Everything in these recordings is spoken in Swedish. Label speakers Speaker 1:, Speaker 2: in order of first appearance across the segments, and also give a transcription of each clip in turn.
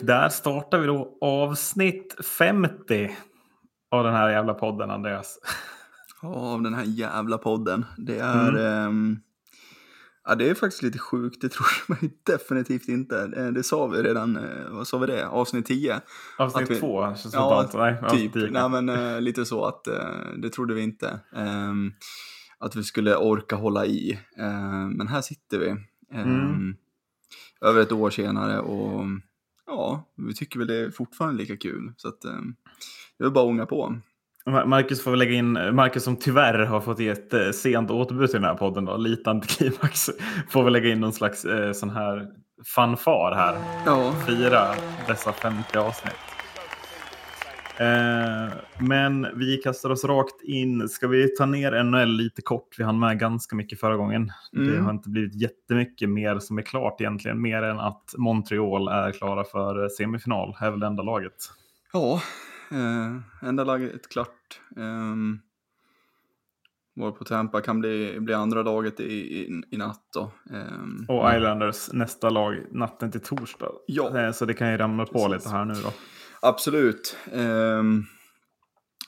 Speaker 1: Och där startar vi då avsnitt 50 av den här jävla podden, Andreas.
Speaker 2: Av den här jävla podden. Det är,
Speaker 1: Mm.
Speaker 2: ehm, ja, det är faktiskt lite sjukt, det tror ju definitivt inte. Eh, Det sa vi redan, eh, vad sa vi det, avsnitt 10?
Speaker 1: Avsnitt
Speaker 2: Att vi-
Speaker 1: två, känns som
Speaker 2: Ja,
Speaker 1: att- nej,
Speaker 2: Typ, nej men eh, lite så att eh, det trodde vi inte. Ehm, att vi skulle orka hålla i. Ehm, men här sitter vi. Ehm,
Speaker 1: Mm.
Speaker 2: Över ett år senare och ja, vi tycker väl det är fortfarande lika kul. Så att ehm, det är bara ånga på.
Speaker 1: Ma- Marcus får väl lägga in, Marcus som tyvärr har fått ge ett eh, sent återbud till den här podden, då, lite antiklimax, får väl lägga in någon slags eh, sån här fanfar här.
Speaker 2: Ja,
Speaker 1: Fira dessa 50 avsnitt. Eh, men vi kastar oss rakt in. Ska vi ta ner NHL lite kort? Vi hann med ganska mycket förra gången. Det
Speaker 2: Mm.
Speaker 1: har inte blivit jättemycket mer som är klart egentligen. Mer än att Montreal är klara för semifinal. är väl det enda laget.
Speaker 2: ja eh, enda laget klart. Um, var på Tampa kan bli, bli andra laget i, i, i natt då. Ehm,
Speaker 1: Och Islanders nästa lag natten till torsdag.
Speaker 2: Ja.
Speaker 1: Eh, Så det kan ju ramla på
Speaker 2: Precis.
Speaker 1: lite här nu då.
Speaker 2: Absolut. Ehm,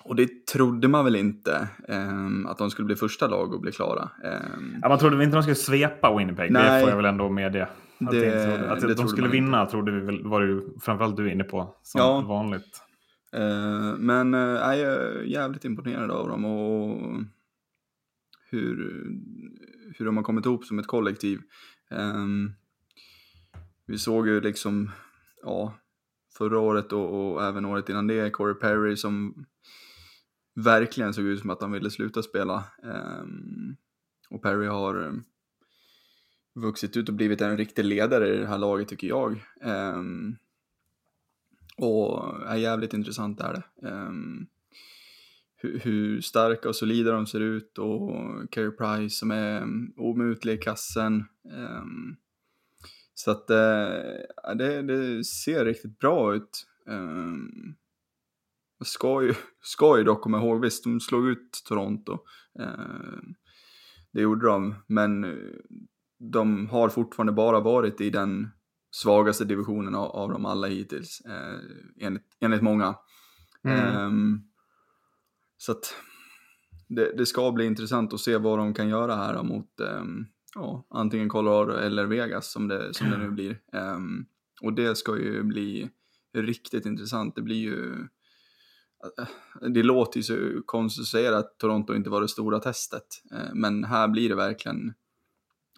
Speaker 2: och det trodde man väl inte, ehm, att de skulle bli första lag och bli klara. Ehm,
Speaker 1: Ja, man trodde väl inte de skulle svepa Winnipeg.
Speaker 2: Nej.
Speaker 1: Det får jag väl ändå medge. Att,
Speaker 2: Det-
Speaker 1: det, inte att
Speaker 2: det
Speaker 1: de skulle
Speaker 2: man inte.
Speaker 1: vinna trodde vi väl, var det ju framförallt du inne på. Som
Speaker 2: Ja.
Speaker 1: vanligt.
Speaker 2: Eh, men eh, jag är jävligt imponerad av dem och hur, hur de har kommit ihop som ett kollektiv. Ehm, vi såg ju liksom, ja, förra året och, och även året innan det, Corey Perry som verkligen såg ut som att han ville sluta spela. Um, och Perry har ehm, vuxit ut och blivit en riktig ledare i det här laget tycker jag. Um, och är jävligt intressant är det. Um, hur, hur starka och solida de ser ut och Carey Price som är um, omutlig i kassen. Um, så att ja, det, det ser riktigt bra ut. Jag ska ju, ska ju dock komma ihåg, visst de slog ut Toronto. Um, det gjorde de, men eh, de har fortfarande bara varit i den svagaste divisionen av, av dem alla hittills, eh, enligt, enligt många.
Speaker 1: Mm.
Speaker 2: Ehm, så att det, det ska bli intressant att se vad de kan göra här mot ehm, ja, antingen Colorado eller Vegas som det, som det nu blir. Ehm, och det ska ju bli riktigt intressant. Det blir ju det låter ju så konstigt att säga att Toronto inte var det stora testet, eh, men här blir det verkligen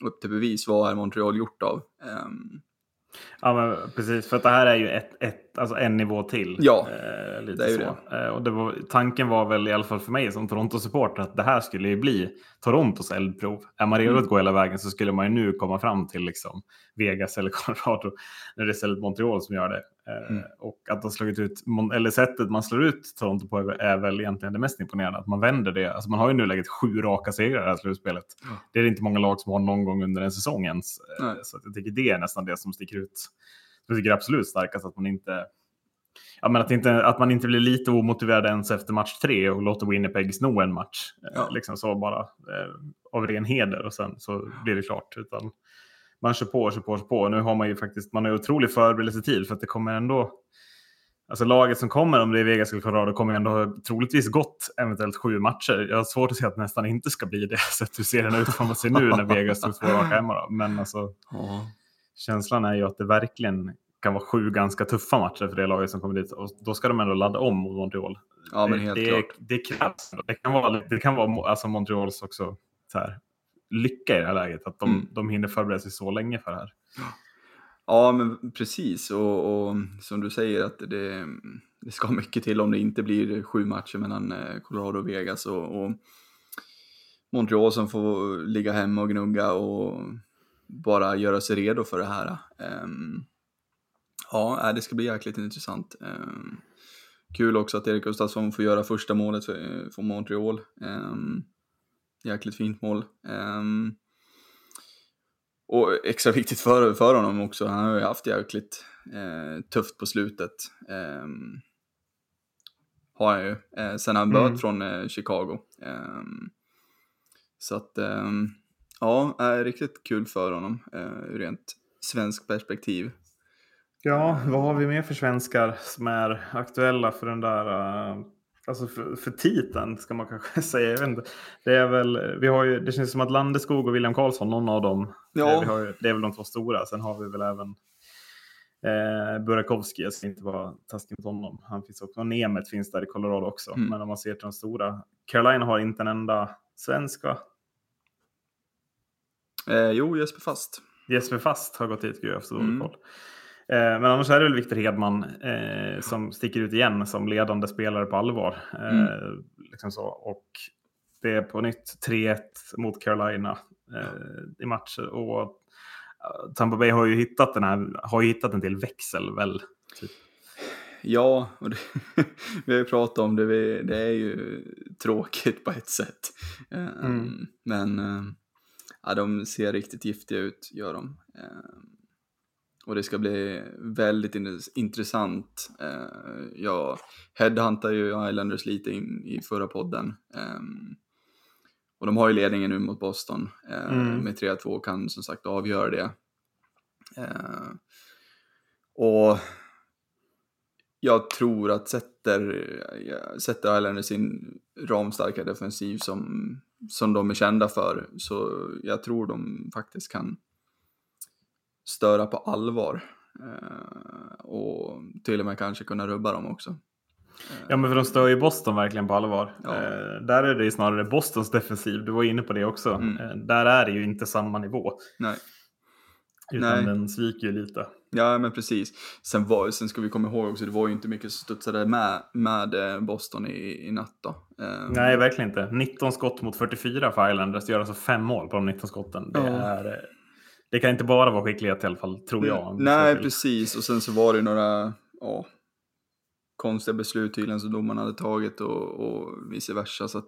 Speaker 2: upp till bevis. Vad är Montreal gjort av? Ehm,
Speaker 1: Ja, men precis. För att det här är ju ett, ett, alltså en nivå till.
Speaker 2: Ja,
Speaker 1: eh, lite
Speaker 2: det är ju
Speaker 1: så. Eh, och det var, tanken var väl i alla fall för mig som Toronto-supporter att det här skulle ju bli Torontos eldprov. Är man redo
Speaker 2: Mm.
Speaker 1: att gå hela vägen så skulle man ju nu komma fram till liksom Vegas eller Colorado. När det är istället Montreal som gör det. Eh,
Speaker 2: Mm.
Speaker 1: Och att de slagit ut, eller sättet man slår ut Toronto på är- väl egentligen det mest imponerande. Att man vänder det. Alltså man har ju nu läget sju raka segrar i det här slutspelet.
Speaker 2: Ja.
Speaker 1: Det är inte många lag som har någon gång under en säsong ens. Eh. Så jag tycker det är nästan det som sticker ut. Jag tycker absolut starkast att man inte Ja, men att, inte, att man inte blir lite omotiverad ens efter match tre och låter Winnipeg sno en match. eh,
Speaker 2: Ja.
Speaker 1: Liksom så bara eh, av ren heder och sen så blir det klart. Utan man kör på, kör på, kör på. Nu har man ju faktiskt man har ju otrolig förberedelsetid för att det kommer ändå Alltså laget som kommer, om det är Vegas eller Colorado, kommer ändå ha troligtvis gått eventuellt sju matcher. Jag har svårt att se att det nästan inte ska bli det, sett hur serien ut som man ser nu när Vegas tog två raka hemma. Men alltså,
Speaker 2: ja.
Speaker 1: Känslan är ju att det verkligen kan vara sju ganska tuffa matcher för det laget som kommer dit. Och då ska de ändå ladda om mot Montreal.
Speaker 2: ja, men
Speaker 1: det,
Speaker 2: helt
Speaker 1: det,
Speaker 2: klart.
Speaker 1: Det krävs. Det kan vara, det kan vara alltså Montreals också så här, lycka i det här läget. Att de,
Speaker 2: Mm.
Speaker 1: de hinner förbereda sig så länge för det här.
Speaker 2: Ja, men precis. Och, och som du säger att det, det ska mycket till om det inte blir sju matcher mellan eh, Colorado och Vegas. Och, och Montreal som får ligga hemma och gnugga och bara göra sig redo för det här. Ehm, ja, äh, det ska bli jäkligt intressant. Ehm, kul också att Erik Gustafsson får göra första målet för, för Montreal. Um, jäkligt fint mål. Ehm, och extra viktigt för, för honom också, han har ju haft jäkligt eh, tufft på slutet. Ehm, har han ju, eh, sen han böt
Speaker 1: Mm.
Speaker 2: från eh, Chicago. Ehm, så att, ehm, ja, är riktigt kul för honom eh, ur rent svensk perspektiv.
Speaker 1: Ja, vad har vi mer för svenskar som är aktuella för den där uh, Alltså för, för titeln ska man kanske säga. Jag vet inte. Det, är väl, vi har ju, det känns som att Landeskog och William Karlsson, någon av dem,
Speaker 2: Ja.
Speaker 1: eh, vi har ju, det är väl de två stora. Sen har vi väl även eh, Burakovsky, jag ska inte vara taskig mot honom. Han finns också. Och Nemeth finns där i Colorado också.
Speaker 2: Mm.
Speaker 1: Men om man ser till de stora. Carolina har inte en enda svensk va?
Speaker 2: Eh, jo, Jesper Fast.
Speaker 1: Jesper Fast har gått hit, gud jag har så dålig
Speaker 2: Mm.
Speaker 1: koll. Eh, men annars är det väl Viktor Hedman eh, som sticker ut igen som ledande spelare på allvar. Eh,
Speaker 2: Mm.
Speaker 1: liksom så. Och det är på nytt 3-1 mot Carolina eh, i matcher. Och eh, Tampa Bay har ju hittat den här, har ju hittat en till växel väl. Typ.
Speaker 2: Ja, och det, vi har ju pratat om det. Det är ju tråkigt på ett sätt.
Speaker 1: Mm.
Speaker 2: Men ja, de ser riktigt giftiga ut, gör de. Eh, Och det ska bli väldigt in- intressant. Eh, Jag headhuntade ju Islanders lite in i förra podden. Ehm, Och de har ju ledningen nu mot Boston eh,
Speaker 1: Mm.
Speaker 2: med 3-2 och kan som sagt avgöra det. Och jag tror att sätter, sätter Islanders sin ramstarka defensiv som, som de är kända för, så jag tror de faktiskt kan störa på allvar. Eh, och till och med kanske kunna rubba dem också. Eh,
Speaker 1: Ja men för de stör ju Boston verkligen på allvar.
Speaker 2: Ja.
Speaker 1: Eh, där är det ju snarare Bostons defensiv, du var inne på det också.
Speaker 2: Mm.
Speaker 1: Eh, där är det ju inte samma nivå.
Speaker 2: Nej.
Speaker 1: Utan
Speaker 2: Nej.
Speaker 1: den sviker ju lite.
Speaker 2: Ja, men precis. Sen, var, sen ska vi komma ihåg också, det var ju inte mycket som studsade med, med eh, Boston i, i natt då. Eh,
Speaker 1: Nej, verkligen inte. 19 skott mot 44 för Islanders. Gör alltså fem mål på de 19 skotten. Det, är, eh, det kan inte bara vara skicklighet i alla fall, tror jag.
Speaker 2: Mm. Nej, precis. Och sen så var det några ja, konstiga beslut tydligen som domarna hade tagit och, och vice versa. Så att,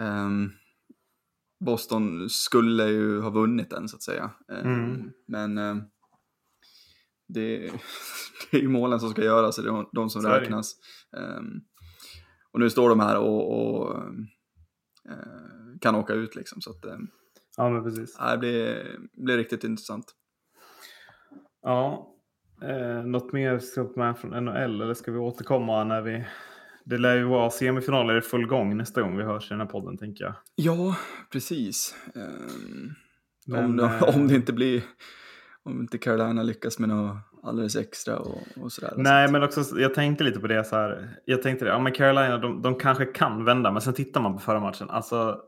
Speaker 2: ehm, Boston skulle ju ha vunnit den så att säga. Ehm,
Speaker 1: Mm.
Speaker 2: Men det, det är ju målen som ska göras, det är de, som
Speaker 1: det.
Speaker 2: räknas. Ehm, och nu står de här och, och eh, kan åka ut liksom. Så att, ehm,
Speaker 1: Ja, men precis.
Speaker 2: det blir, blir riktigt intressant.
Speaker 1: Ja. Eh, något mer ska med från NHL eller ska vi återkomma när vi... Det lär ju vara semifinaler i full gång nästa gång vi hörs i den här podden, tänker jag.
Speaker 2: Ja, precis. Ehm,
Speaker 1: Men,
Speaker 2: om,
Speaker 1: eh,
Speaker 2: det, om det inte blir, om inte Carolina lyckas med något alldeles extra och, och sådär.
Speaker 1: Nej,
Speaker 2: Så att-
Speaker 1: men också jag tänkte lite på det så här. Jag tänkte det, ja men Carolina, de, de kanske kan vända, men sen tittar man på förra matchen. Alltså,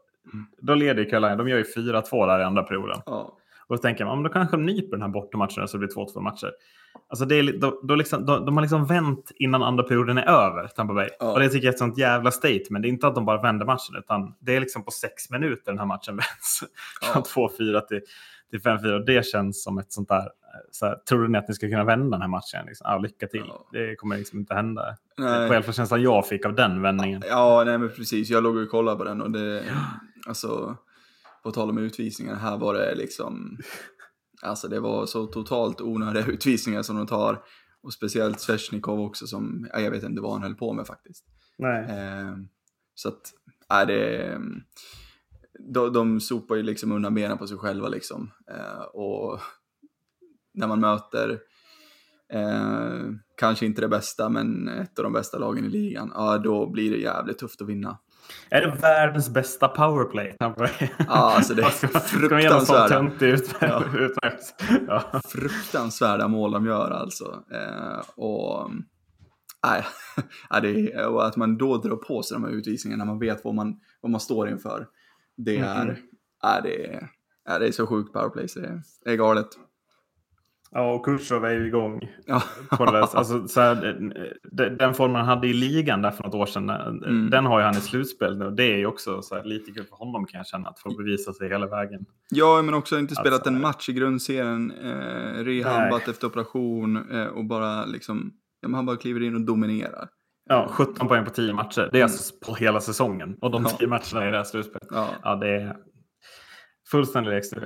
Speaker 1: då leder ju Carolina, de gör ju 4-2 där i andra perioden.
Speaker 2: Ja,
Speaker 1: Och då tänker man, ja, men då kanske de nyper den här bortamatchen så det blir 2-2 matcher. Alltså det är, då, då liksom, då, de har liksom vänt innan andra perioden är över, Tampa Bay.
Speaker 2: Ja.
Speaker 1: Och det tycker jag är ett sånt jävla statement. Det är inte att de bara vänder matchen, utan det är liksom på sex minuter den här matchen vänds. Från
Speaker 2: Ja.
Speaker 1: 2-4 till, till 5-4. Och det känns som ett sånt där, så här, tror ni att ni ska kunna vända den här matchen? Liksom, ja, lycka till.
Speaker 2: Ja.
Speaker 1: Det kommer liksom inte hända.
Speaker 2: nej.
Speaker 1: Själv känslan jag fick av den vändningen.
Speaker 2: ja, nej men precis. Jag låg och kollade på den och det, alltså, på tal om utvisningar, här var det liksom, alltså det var så totalt onödiga utvisningar som de tar. Och speciellt Svesjnikov också som, ja, jag vet inte vad han höll på med faktiskt.
Speaker 1: Nej.
Speaker 2: Eh, så att, är det, de, de sopar ju liksom undan benen på sig själva liksom. Eh, och när man möter, eh, kanske inte det bästa, men ett av de bästa lagen i ligan, ja då blir det jävligt tufft att vinna.
Speaker 1: Är det världens bästa powerplay?
Speaker 2: Ja, alltså det är
Speaker 1: någon sån
Speaker 2: fruktansvärda,
Speaker 1: ut-
Speaker 2: Ja.
Speaker 1: Ja.
Speaker 2: fruktansvärda mål de gör alltså. Eh, och nej, är, och att man då drar på sig de här utvisningarna när man vet vad man, vad man står inför. Det är,
Speaker 1: Mhm.
Speaker 2: ja, det är, det är så sjukt powerplay så det är, är galet.
Speaker 1: Ja, och Kutjov är ju igång.
Speaker 2: Ja,
Speaker 1: På det, där. alltså, så här, den, formen han hade i ligan där för något år sedan,
Speaker 2: Mm.
Speaker 1: den har ju han i slutspel nu. Det är ju också så här, lite kul för honom kan jag känna, att få bevisa sig hela vägen.
Speaker 2: ja men också inte spelat
Speaker 1: Alltså,
Speaker 2: en match i grundserien, eh, rehabbat efter operation eh, och bara liksom, ja, han bara kliver in och dominerar.
Speaker 1: Ja, 17 poäng på 10 matcher. Det är alltså på hela säsongen. Och de
Speaker 2: Mm. Ja.
Speaker 1: 10 matcherna i det här slutspelet.
Speaker 2: Ja,
Speaker 1: Ja, det är fullständig extra.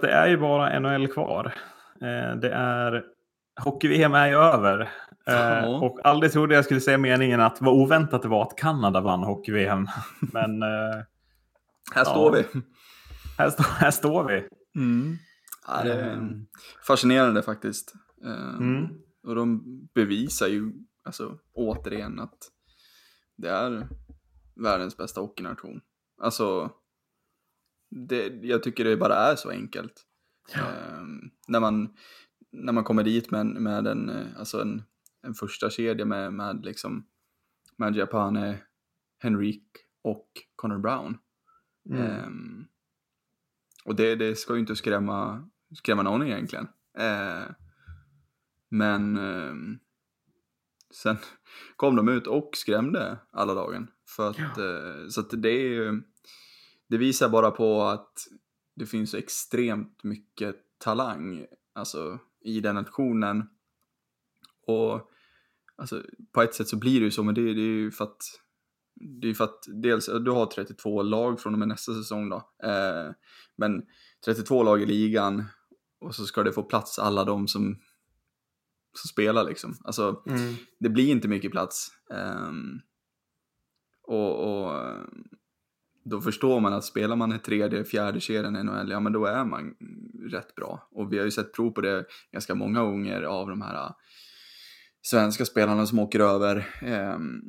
Speaker 1: Det är ju bara NHL kvar. Eh, Det är Hockey-VM är ju över. Eh,
Speaker 2: Ja.
Speaker 1: Och aldrig trodde jag skulle säga meningen att vad oväntat det var att Kanada vann Hockey-VM. Men eh,
Speaker 2: här står vi.
Speaker 1: här, står, här står vi.
Speaker 2: Mm. Ja, det är fascinerande faktiskt.
Speaker 1: Mm.
Speaker 2: Och de bevisar ju alltså, återigen att det är världens bästa hockeynation. Alltså, det, jag tycker det bara är så enkelt. Ehm, när, man, när man kommer dit med, med en, alltså en, en första kedja med, med liksom med Japane, Henrik och Connor Brown.
Speaker 1: Mm.
Speaker 2: Ehm, och det, det ska ju inte skrämma, skrämma någon egentligen. Eh, men ehm, sen kom de ut och skrämde alla dagen. För att, eh, så att det är ju, det visar bara på att det finns extremt mycket talang alltså, i den nationen. Och alltså, på ett sätt så blir det ju så, men det, det är ju för att det är för att dels, du har 32 lag från och med nästa säsong då. Eh, men 32 lag i ligan och så ska det få plats alla de som, som spelar liksom. Alltså,
Speaker 1: Mm.
Speaker 2: det blir inte mycket plats. Ehm, och, och då förstår man att spelar man i tredje, fjärde kedjan i NHL, ja men då är man rätt bra. Och vi har ju sett prov på det ganska många gånger av de här eh, svenska spelarna som åker över. Ehm,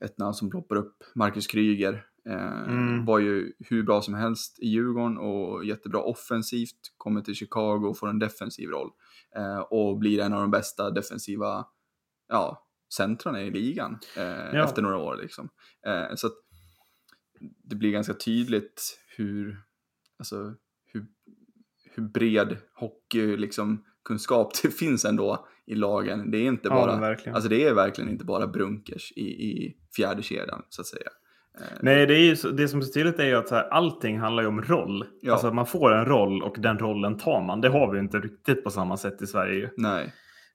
Speaker 2: ett namn som ploppar upp, Marcus Kryger,
Speaker 1: Mm.
Speaker 2: var ju hur bra som helst i Djurgården och jättebra offensivt, kommer till Chicago och får en defensiv roll. Eh, och blir en av de bästa defensiva ja, centrarna i ligan eh,
Speaker 1: Ja.
Speaker 2: efter några år. Liksom. Eh, så det blir ganska tydligt hur, alltså, hur, hur bred hockey, liksom, kunskap det finns ändå i lagen. Det är inte
Speaker 1: Ja,
Speaker 2: bara,
Speaker 1: verkligen.
Speaker 2: alltså det är verkligen inte bara brunkers i, i fjärde kedjan så att säga. Eh,
Speaker 1: Nej, det, är ju, det som är så tydligt är ju att så här, allting handlar ju om roll.
Speaker 2: Ja.
Speaker 1: Alltså man får en roll och den rollen tar man. Det har vi ju inte riktigt på samma sätt i Sverige. ju.
Speaker 2: Nej,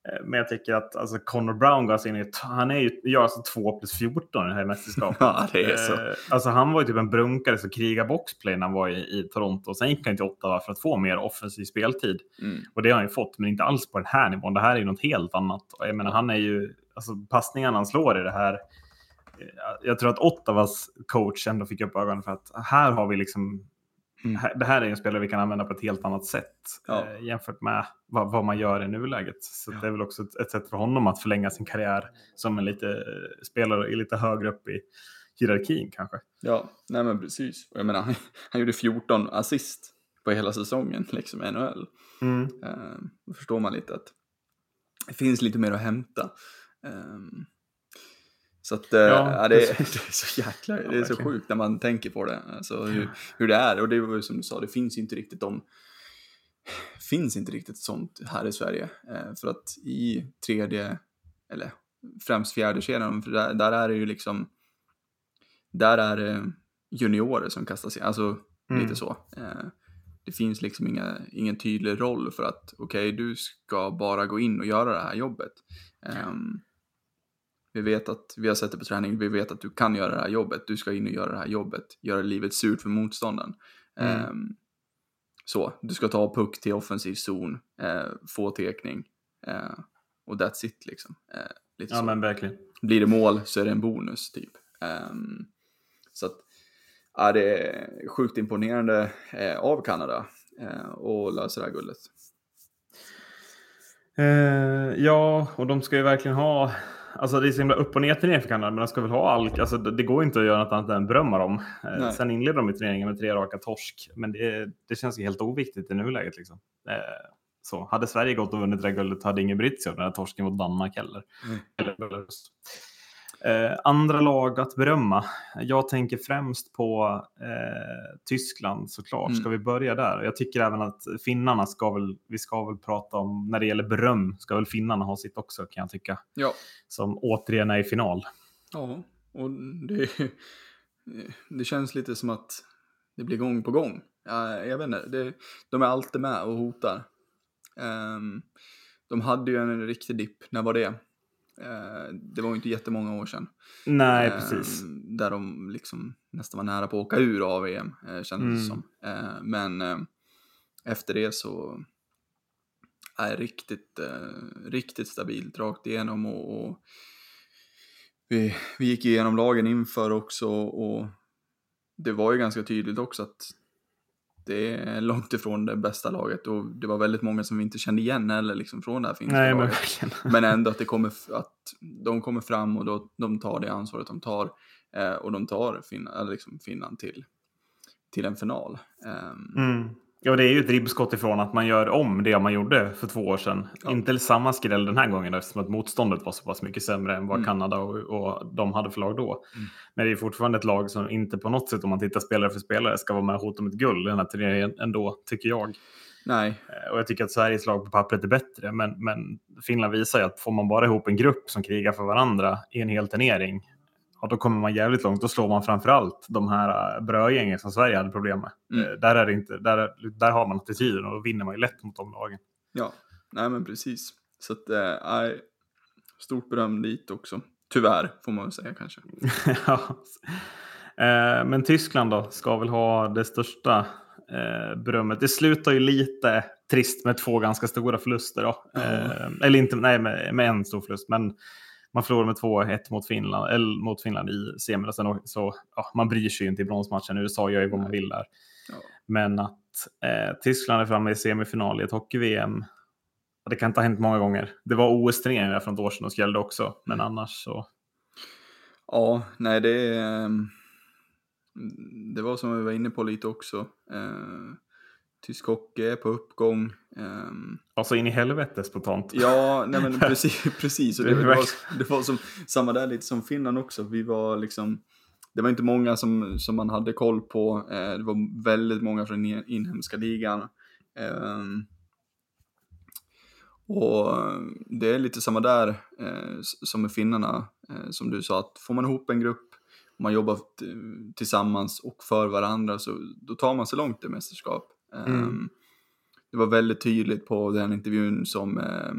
Speaker 1: Eh, Men jag tycker att alltså, Connor Brown går alltså in i, han är ju, gör alltså 2 plus 14 i det här mästerskapet.
Speaker 2: ja det är så.
Speaker 1: Eh, Alltså han var ju typ en brunkare som krigade boxplay när han var i, i Toronto. Sen gick han till Ottawa för att få mer offensiv speltid.
Speaker 2: Mm.
Speaker 1: Och det har han ju fått, men inte alls på den här nivån. Det här är ju något helt annat. Jag menar, han är ju, alltså passningarna han slår i det här. Eh, Jag tror att Ottawas coach ändå fick upp ögonen för att här har vi liksom,
Speaker 2: Mm.
Speaker 1: det här är en spelare vi kan använda på ett helt annat sätt
Speaker 2: Ja.
Speaker 1: eh, jämfört med vad, vad man gör i nuläget. Så det är väl också ett, ett sätt för honom att förlänga sin karriär som en lite, eh, spelare i lite högre upp i hierarkin kanske.
Speaker 2: Ja, nej men precis. Och jag menar, han, han gjorde 14 assist på hela säsongen, liksom NHL.
Speaker 1: Mm.
Speaker 2: Eh, då förstår man lite att det finns lite mer att hämta. Ehm, så att eh,
Speaker 1: Ja,
Speaker 2: ja, det, är, det är så jäkla,
Speaker 1: Ja,
Speaker 2: det är så
Speaker 1: verkligen.
Speaker 2: sjukt när man tänker på det. Alltså hur, hur det är. Och det var ju som du sa, det finns inte riktigt de finns inte riktigt sånt här i Sverige. Eh, för att i tredje, eller främst fjärde kedjan, för där, där är det ju liksom, där är det juniorer som kastas in, alltså
Speaker 1: Mm.
Speaker 2: lite så. Eh, det finns liksom inga, ingen tydlig roll för att okej, du ska bara gå in och göra det här jobbet. Ehm, vi vet att, vi har sett det på träning, vi vet att du kan göra det här jobbet, du ska in och göra det här jobbet, göra livet surt för motståndaren.
Speaker 1: Mm.
Speaker 2: Ehm, så, du ska ta puck till offensiv zon, eh, få tekning eh, och that's it liksom. Eh, lite
Speaker 1: Ja
Speaker 2: så.
Speaker 1: men verkligen.
Speaker 2: Blir det mål så är det en bonus typ. Ehm, så att, ja, det är sjukt imponerande eh, av Kanada eh, och lösa det här guldet.
Speaker 1: Eh, ja, och de ska ju verkligen ha... Alltså det är så himla upp och ner turnering för Kanada, men de ska väl ha all... Alltså det, det går inte att göra något annat än berömma dem. Eh,
Speaker 2: Nej.
Speaker 1: sen inleder de i turneringen med tre raka torsk, men det, det känns ju helt oviktigt i nuläget. Liksom. Eh, så. Hade Sverige gått och vunnit det guldet hade ingen brytt sig om den här torsken mot Danmark heller.
Speaker 2: Mm.
Speaker 1: Eh, andra lag att berömma. Jag tänker främst på eh, Tyskland såklart.
Speaker 2: Mm.
Speaker 1: Ska vi börja där? Jag tycker även att finnarna ska väl, vi ska väl prata om, när det gäller beröm, ska väl finnarna ha sitt också kan jag tycka.
Speaker 2: Ja.
Speaker 1: Som återigen är i final.
Speaker 2: Ja, och det, det känns lite som att det blir gång på gång. Ja, jag vet inte, det, de är alltid med och hotar. Ehm, de hade ju en riktig dipp, när var det? Eh, det var ju inte jättemånga år sedan.
Speaker 1: Nej,
Speaker 2: Ehm,
Speaker 1: precis.
Speaker 2: Där de liksom nästan var nära på att åka ur av EM, eh, kändes det
Speaker 1: Mm.
Speaker 2: som. Eh, men eh, efter det så är riktigt, eh, riktigt stabilt rakt igenom och, och vi, vi gick igenom lagen inför också och det var ju ganska tydligt också att det är långt ifrån det bästa laget och det var väldigt många som vi inte kände igen heller liksom från det här finska
Speaker 1: Nej, men
Speaker 2: laget.
Speaker 1: verkligen.
Speaker 2: Men ändå att, det kommer, att de kommer fram och då, de tar det ansvaret de tar eh, och de tar Finland, liksom Finland till, till en final. Ehm,
Speaker 1: Mm. Ja, det är ju ett ribbskott ifrån att man gör om det man gjorde för två år sedan.
Speaker 2: Ja.
Speaker 1: Inte samma skräll den här gången eftersom att motståndet var så pass mycket sämre än vad
Speaker 2: Mm.
Speaker 1: Kanada och, och de hade för lag då.
Speaker 2: Mm.
Speaker 1: Men det är fortfarande ett lag som inte på något sätt, om man tittar spelare för spelare, ska vara med och hota om ett guld i den här turneringen ändå, tycker jag.
Speaker 2: nej,
Speaker 1: Eh, Och jag tycker att Sveriges lag på pappret är bättre, men, men Finland visar ju att får man bara ihop en grupp som krigar för varandra i en hel turnering, ja, då kommer man jävligt långt. Då slår man framförallt de här äh, brödgängen som Sverige hade problem med.
Speaker 2: Mm.
Speaker 1: Eh, Där, är det inte, där, är- där har man attityden och då vinner man ju lätt mot de lagen.
Speaker 2: ja, nej men precis. Så att, eh, stort beröm dit också. Tyvärr, får man väl säga kanske.
Speaker 1: Ja. Eh, Men Tyskland då, ska väl ha det största eh, berömmet. Det slutar ju lite trist med två ganska stora förluster. Då.
Speaker 2: Ja.
Speaker 1: Eh, eller inte, nej, med, med en stor förlust. Men man förlorar med 2-1 mot Finland, eller mot Finland i semin. Å- så, ja, man bryr sig ju inte i bronsmatchen. USA gör ju vad man vill där.
Speaker 2: Ja.
Speaker 1: Men att eh, Tyskland är framme i semifinal i ett hockey-VM. Det kan inte ha hänt många gånger. Det var OS-turneringar från ett år sedan och gällde också. Men annars så.
Speaker 2: Ja, nej det är... ehm, Det var som vi var inne på lite också. Eh, tysk hockey är på uppgång. ehm,
Speaker 1: Alltså in i helvete spontant.
Speaker 2: Ja, nej men precis. precis. Och det,
Speaker 1: Det
Speaker 2: var, det var som, samma där lite som Finland också. Vi var liksom, det var inte många som, som man hade koll på. Eh, det var väldigt många från den inhemska ligan. Ehm, och det är lite samma där eh, som med finnarna. Eh, som du sa, att får man ihop en grupp, man jobbar tillsammans och för varandra, så då tar man sig långt i mästerskap. Ehm,
Speaker 1: Mm.
Speaker 2: Det var väldigt tydligt på den intervjun som eh,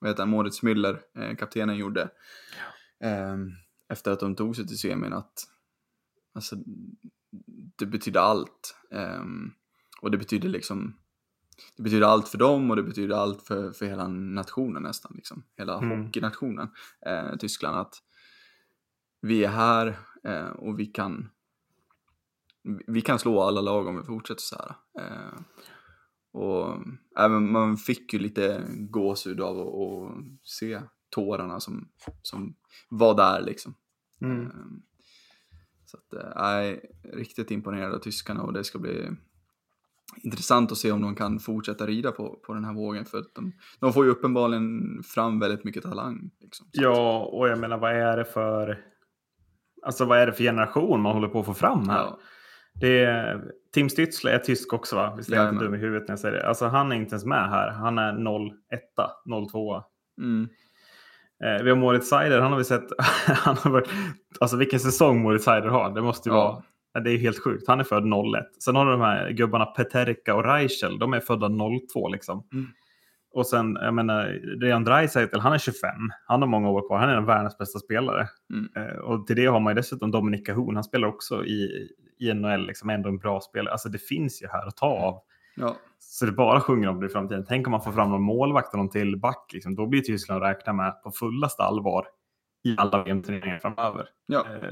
Speaker 2: vad heter han, Moritz Müller, eh, kaptenen, gjorde. Eh, efter att de tog sig till semin att alltså, det betyder allt. Och det betyder liksom det betyder allt för dem och det betyder allt för, för hela nationen nästan. Liksom. Hela
Speaker 1: Mm.
Speaker 2: hockeynationen, eh, Tyskland. Att vi är här eh, och vi kan vi kan slå alla lag om vi fortsätter så här. Eh, och även man fick ju lite gåshud av att, se tårarna som, som var där liksom.
Speaker 1: Mm.
Speaker 2: Eh, Så att, eh, nej, riktigt imponerad av tyskarna och det ska bli intressant att se om de kan fortsätta rida på, på den här vågen för att de, de får ju uppenbarligen fram väldigt mycket talang. Liksom.
Speaker 1: Ja, och jag menar vad är det för... Alltså vad är det för generation man håller på att få fram här?
Speaker 2: ja,
Speaker 1: Det är, Tim Stützle är tysk också va? Visst är jag inte dum i huvudet när jag säger det? Alltså han är inte ens med här. Han är 01, 02.
Speaker 2: mm,
Speaker 1: Eh, vi har Moritz Seider, han har vi sett. han har varit, alltså vilken säsong Moritz Seider har. Det måste ju
Speaker 2: Ja.
Speaker 1: vara. ja, Det är helt sjukt. Han är född 01. Sen har du de här gubbarna Peterka och Reichel. De är födda 02 liksom.
Speaker 2: Mm.
Speaker 1: Och sen, jag menar, Rehan Draisaitl, han är 25. Han har många år kvar. Han är en av världens bästa spelare.
Speaker 2: Mm.
Speaker 1: Eh, och till det har man ju dessutom Dominic Cahoon. Han spelar också i, i NHL, liksom ändå en bra spelare. Alltså det finns ju här att ta av.
Speaker 2: ja,
Speaker 1: Så det bara sjunger om det i framtiden. Tänk om man får fram någon målvakt och någon till back. Liksom. Då blir Tyskland att räkna med på fullaste allvar i alla VM-turneringar framöver.
Speaker 2: ja,
Speaker 1: Eh,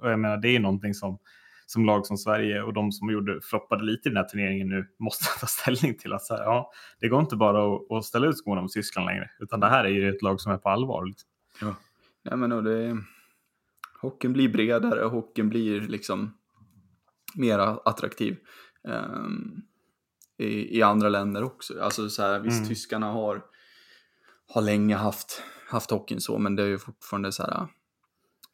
Speaker 1: och jag menar, det är någonting som, som lag som Sverige och de som gjorde, floppade lite i den här turneringen nu måste ta ställning till. att så här, ja, Det går inte bara att, att ställa ut skorna mot Tyskland längre. Utan det här är ju ett lag som är på allvar. Liksom.
Speaker 2: Nej, men och det, hockeyn blir bredare, hockeyn blir liksom mer attraktiv ehm, i, i andra länder också. Alltså så här, visst,
Speaker 1: Mm.
Speaker 2: tyskarna har, har länge haft, haft hockeyn så, men det är ju fortfarande så här,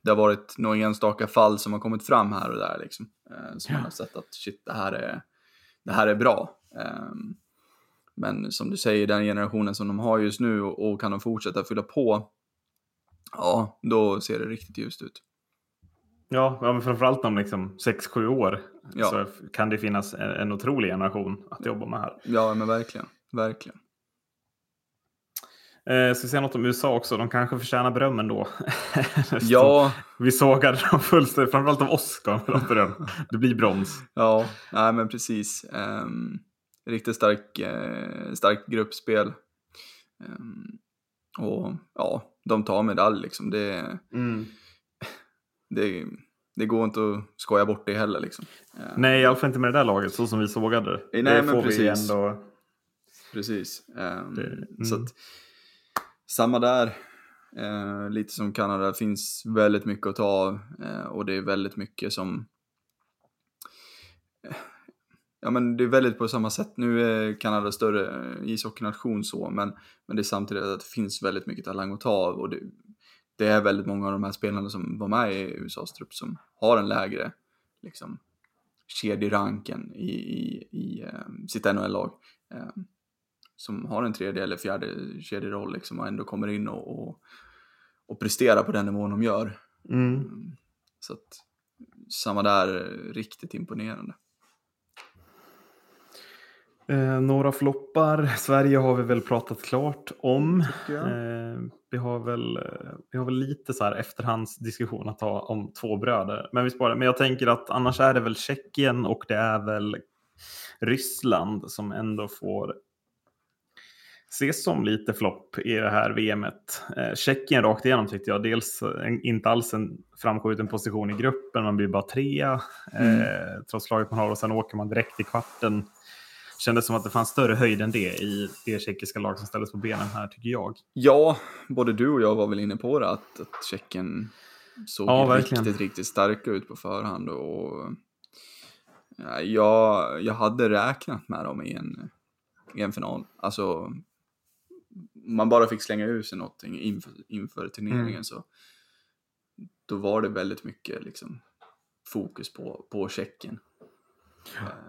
Speaker 2: det har varit några enstaka fall som har kommit fram här och där liksom. Eh, som
Speaker 1: Ja.
Speaker 2: man har sett att shit, det här är, det här är bra. Ehm, men som du säger, den generationen som de har just nu och, och kan de fortsätta fylla på, ja, då ser det riktigt ljust ut.
Speaker 1: Ja, men framförallt om liksom 6-7 år
Speaker 2: Ja.
Speaker 1: så kan det finnas en, en otrolig generation att jobba med här.
Speaker 2: Ja, men verkligen. Verkligen.
Speaker 1: Eh, ska säga något om USA också? De kanske förtjänar beröm ändå.
Speaker 2: Ja,
Speaker 1: Vi sågade dem fullständigt, framförallt av de beröm. Det blir brons.
Speaker 2: ja, nej men precis. Um, riktigt stark, eh, starkt gruppspel. Ehm, och ja, de tar medalj liksom. Det,
Speaker 1: Mm.
Speaker 2: Det, det går inte att skoja bort det heller. Liksom. Eh,
Speaker 1: Nej, i alla fall inte med det där laget, så som vi sågade det.
Speaker 2: Nej,
Speaker 1: det
Speaker 2: men
Speaker 1: får vi
Speaker 2: precis.
Speaker 1: ändå...
Speaker 2: Precis. Ehm,
Speaker 1: Det- mm.
Speaker 2: Så att, samma där. Eh, lite som Kanada, det finns väldigt mycket att ta av eh, och det är väldigt mycket som eh, Ja men det är väldigt på samma sätt. Nu är Kanada större eh, ishockeynation så, men, men det är samtidigt att det finns väldigt mycket talang att ta av och det, det är väldigt många av de här spelarna som var med i USAs trupp som har en lägre liksom, kedjeranken i, i, i eh, sitt NHL-lag. Eh, som har en tredje eller fjärde kedjeroll liksom och ändå kommer in och, och, och presterar på den nivån de gör.
Speaker 1: Mm.
Speaker 2: Mm. Så att samma där, riktigt imponerande.
Speaker 1: Eh, några floppar. Sverige har vi väl pratat klart om.
Speaker 2: Jag.
Speaker 1: Eh, vi, har väl, eh, vi har väl lite så här efterhandsdiskussion att ta om två bröder. Men, vi sparar. Men jag tänker att annars är det väl Tjeckien och det är väl Ryssland som ändå får ses som lite flopp i det här VMet. Eh, Tjeckien rakt igenom tyckte jag. Dels en, inte alls en framskjuten position i gruppen, man blir bara trea eh, trots laget man har och sen åker man direkt i kvarten. Kändes som att det fanns större höjd än det i det tjeckiska lag som ställdes på benen här tycker jag.
Speaker 2: Ja, både du och jag var väl inne på det, att, att Tjeckien såg
Speaker 1: Ja,
Speaker 2: riktigt, riktigt starka ut på förhand. Och, ja, jag, jag hade räknat med dem i en, i en final. Alltså, man bara fick slänga ur sig någonting inför, inför turneringen
Speaker 1: Mm.
Speaker 2: så då var det väldigt mycket liksom, fokus på, på Tjeckien.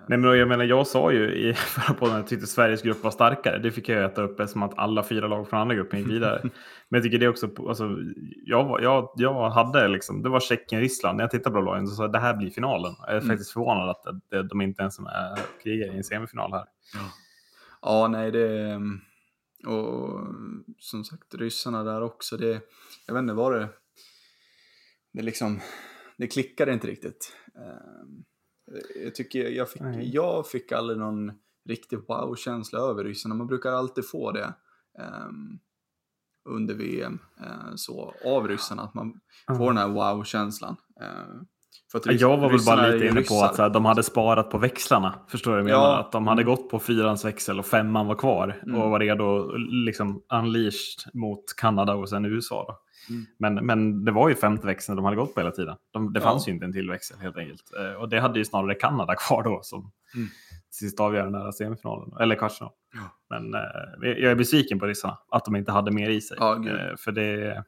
Speaker 1: Nej, men jag menar, jag sa ju i förra podden att jag tyckte Sveriges grupp var starkare. Det fick jag äta upp eftersom att alla fyra lag från andra gruppen gick vidare. Men jag tycker det också, alltså, jag, jag, jag hade liksom, det var Tjeckien-Ryssland. När jag tittade på lagen så sa jag det här blir finalen. Jag är
Speaker 2: Mm.
Speaker 1: faktiskt förvånad att det, de inte ens är krigare i en semifinal här.
Speaker 2: Ja, nej, det... Och som sagt, ryssarna där också. Det, jag vet inte, var det... Det liksom... Det klickade inte riktigt. Ehm, Jag tycker jag fick,
Speaker 1: Nej.
Speaker 2: jag fick aldrig någon riktig wow-känsla över ryssarna. Man brukar alltid få det ehm, under VM. eh, så, av ryssarna, att man får den här wow-känslan.
Speaker 1: Ja,
Speaker 2: rys-
Speaker 1: Jag var väl bara lite inne på att här, de hade sparat på växlarna. Förstår du vad jag
Speaker 2: Ja.
Speaker 1: menar? Att de hade
Speaker 2: Mm.
Speaker 1: gått på fyrans växel och femman var kvar.
Speaker 2: Mm.
Speaker 1: Och var redo liksom unleashed mot Kanada och sen USA. Då.
Speaker 2: Mm.
Speaker 1: Men, men det var ju femte växeln de hade gått på hela tiden. De, det
Speaker 2: Ja.
Speaker 1: fanns ju inte en till växel helt enkelt. Eh, Och det hade ju snarare Kanada kvar då som
Speaker 2: Mm.
Speaker 1: sist avgörande nära semifinalen. Eller kvartsfinal.
Speaker 2: Ja.
Speaker 1: Men eh, jag är besviken på ryssarna. Att de inte hade mer i sig.
Speaker 2: Ja.
Speaker 1: Eh, för det,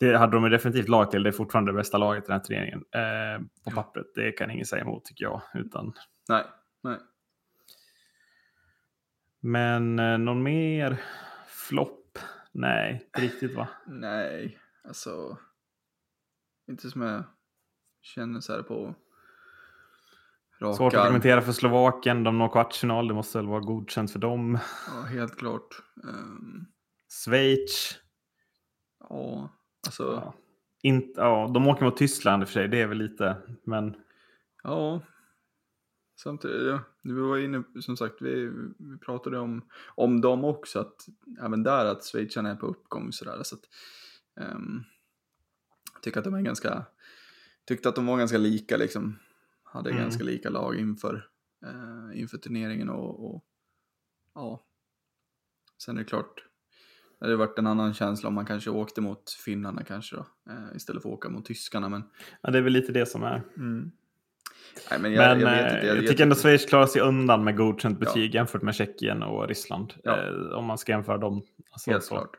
Speaker 1: det hade de ju definitivt lag till. Det är fortfarande det bästa laget i den här turneringen. Eh, på
Speaker 2: Ja.
Speaker 1: pappret. Det kan ingen säga emot tycker jag. Utan,
Speaker 2: Nej, nej.
Speaker 1: men eh, någon mer flopp? Nej, inte riktigt va?
Speaker 2: Nej, alltså. Inte som jag känner så här på rak
Speaker 1: Svårt att kommentera för Slovakien. De når kvartsfinal. Det måste väl vara godkänt för dem.
Speaker 2: Ja, helt klart. Ehm,
Speaker 1: Schweiz.
Speaker 2: ja, alltså.
Speaker 1: Ja. Inte, ja, de åker mot Tyskland i och för sig. Det är väl lite. Men
Speaker 2: Ja. Samtidigt, ja, du var inne, som sagt, vi, vi pratade om, om dem också, att även där att schweizarna är på uppgång sådär. Så att, ehm, jag tycker att de är ganska, tyckte att de var ganska lika liksom. Hade
Speaker 1: Mm.
Speaker 2: ganska lika lag inför, eh, inför turneringen och, och ja. Sen är det klart, det hade varit en annan känsla om man kanske åkte mot finnarna kanske då, eh, istället för att åka mot tyskarna. Men,
Speaker 1: ja, det är väl lite det som är.
Speaker 2: Nej, men jag,
Speaker 1: men
Speaker 2: jag
Speaker 1: jag,
Speaker 2: vet inte.
Speaker 1: jag,
Speaker 2: jag
Speaker 1: tycker ändå
Speaker 2: tycker-
Speaker 1: Schweiz klarar sig undan med godkänt betyg jämfört med Tjeckien och Ryssland.
Speaker 2: Ja.
Speaker 1: Eh, om man ska jämföra dem. Alltså,
Speaker 2: Helt
Speaker 1: så.
Speaker 2: klart.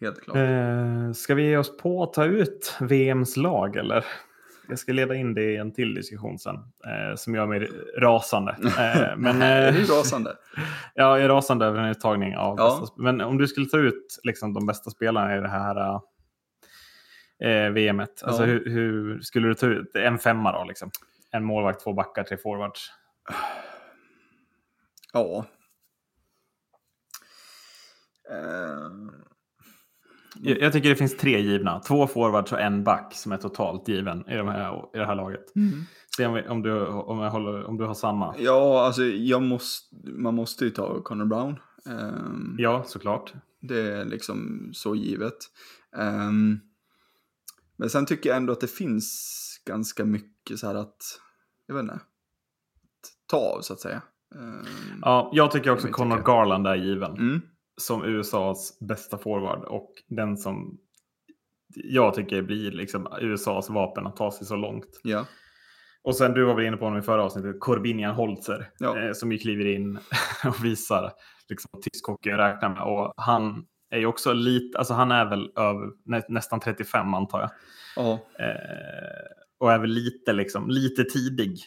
Speaker 2: Helt klart.
Speaker 1: Eh, ska vi ge oss på att ta ut VMs lag eller? Jag ska leda in det i en till diskussion sen eh, som gör mig rasande. Eh, men,
Speaker 2: är
Speaker 1: eh,
Speaker 2: du rasande?
Speaker 1: ja, jag är rasande över en uttagning av
Speaker 2: Ja.
Speaker 1: bästa, Men om du skulle ta ut liksom, de bästa spelarna i det här eh, VMet, alltså,
Speaker 2: Ja.
Speaker 1: hur, hur skulle du ta ut en femma då? Liksom? En målvakt, två backar, tre forwards.
Speaker 2: Ja. Eh,
Speaker 1: Jag, jag tycker det finns tre givna. Två forwards och en back som är totalt given i, de här, i det här laget. Se om, vi, om, du, om, jag håller, om du har samma.
Speaker 2: Ja, alltså jag måste, man måste ju ta Connor Brown. Ehm,
Speaker 1: Ja, såklart.
Speaker 2: Det är liksom så givet. Ehm, Men sen tycker jag ändå att det finns ganska mycket så här att, jag vet inte, att ta av så att säga. Ehm,
Speaker 1: Ja, jag tycker också
Speaker 2: Jag
Speaker 1: Connor
Speaker 2: tycker-
Speaker 1: Garland är given.
Speaker 2: Mm.
Speaker 1: Som USAs bästa forward och den som jag tycker blir liksom USAs vapen att ta sig så långt.
Speaker 2: Ja.
Speaker 1: Och sen du var väl inne på honom i förra avsnittet, Corbinian Holzer,
Speaker 2: Ja.
Speaker 1: eh, som ju kliver in och visar liksom, tysk hockey räknar med. Och han är ju också lite, alltså han är väl över, nä, nästan 35 antar jag.
Speaker 2: Ja.
Speaker 1: Eh, och är väl lite, liksom, lite tidig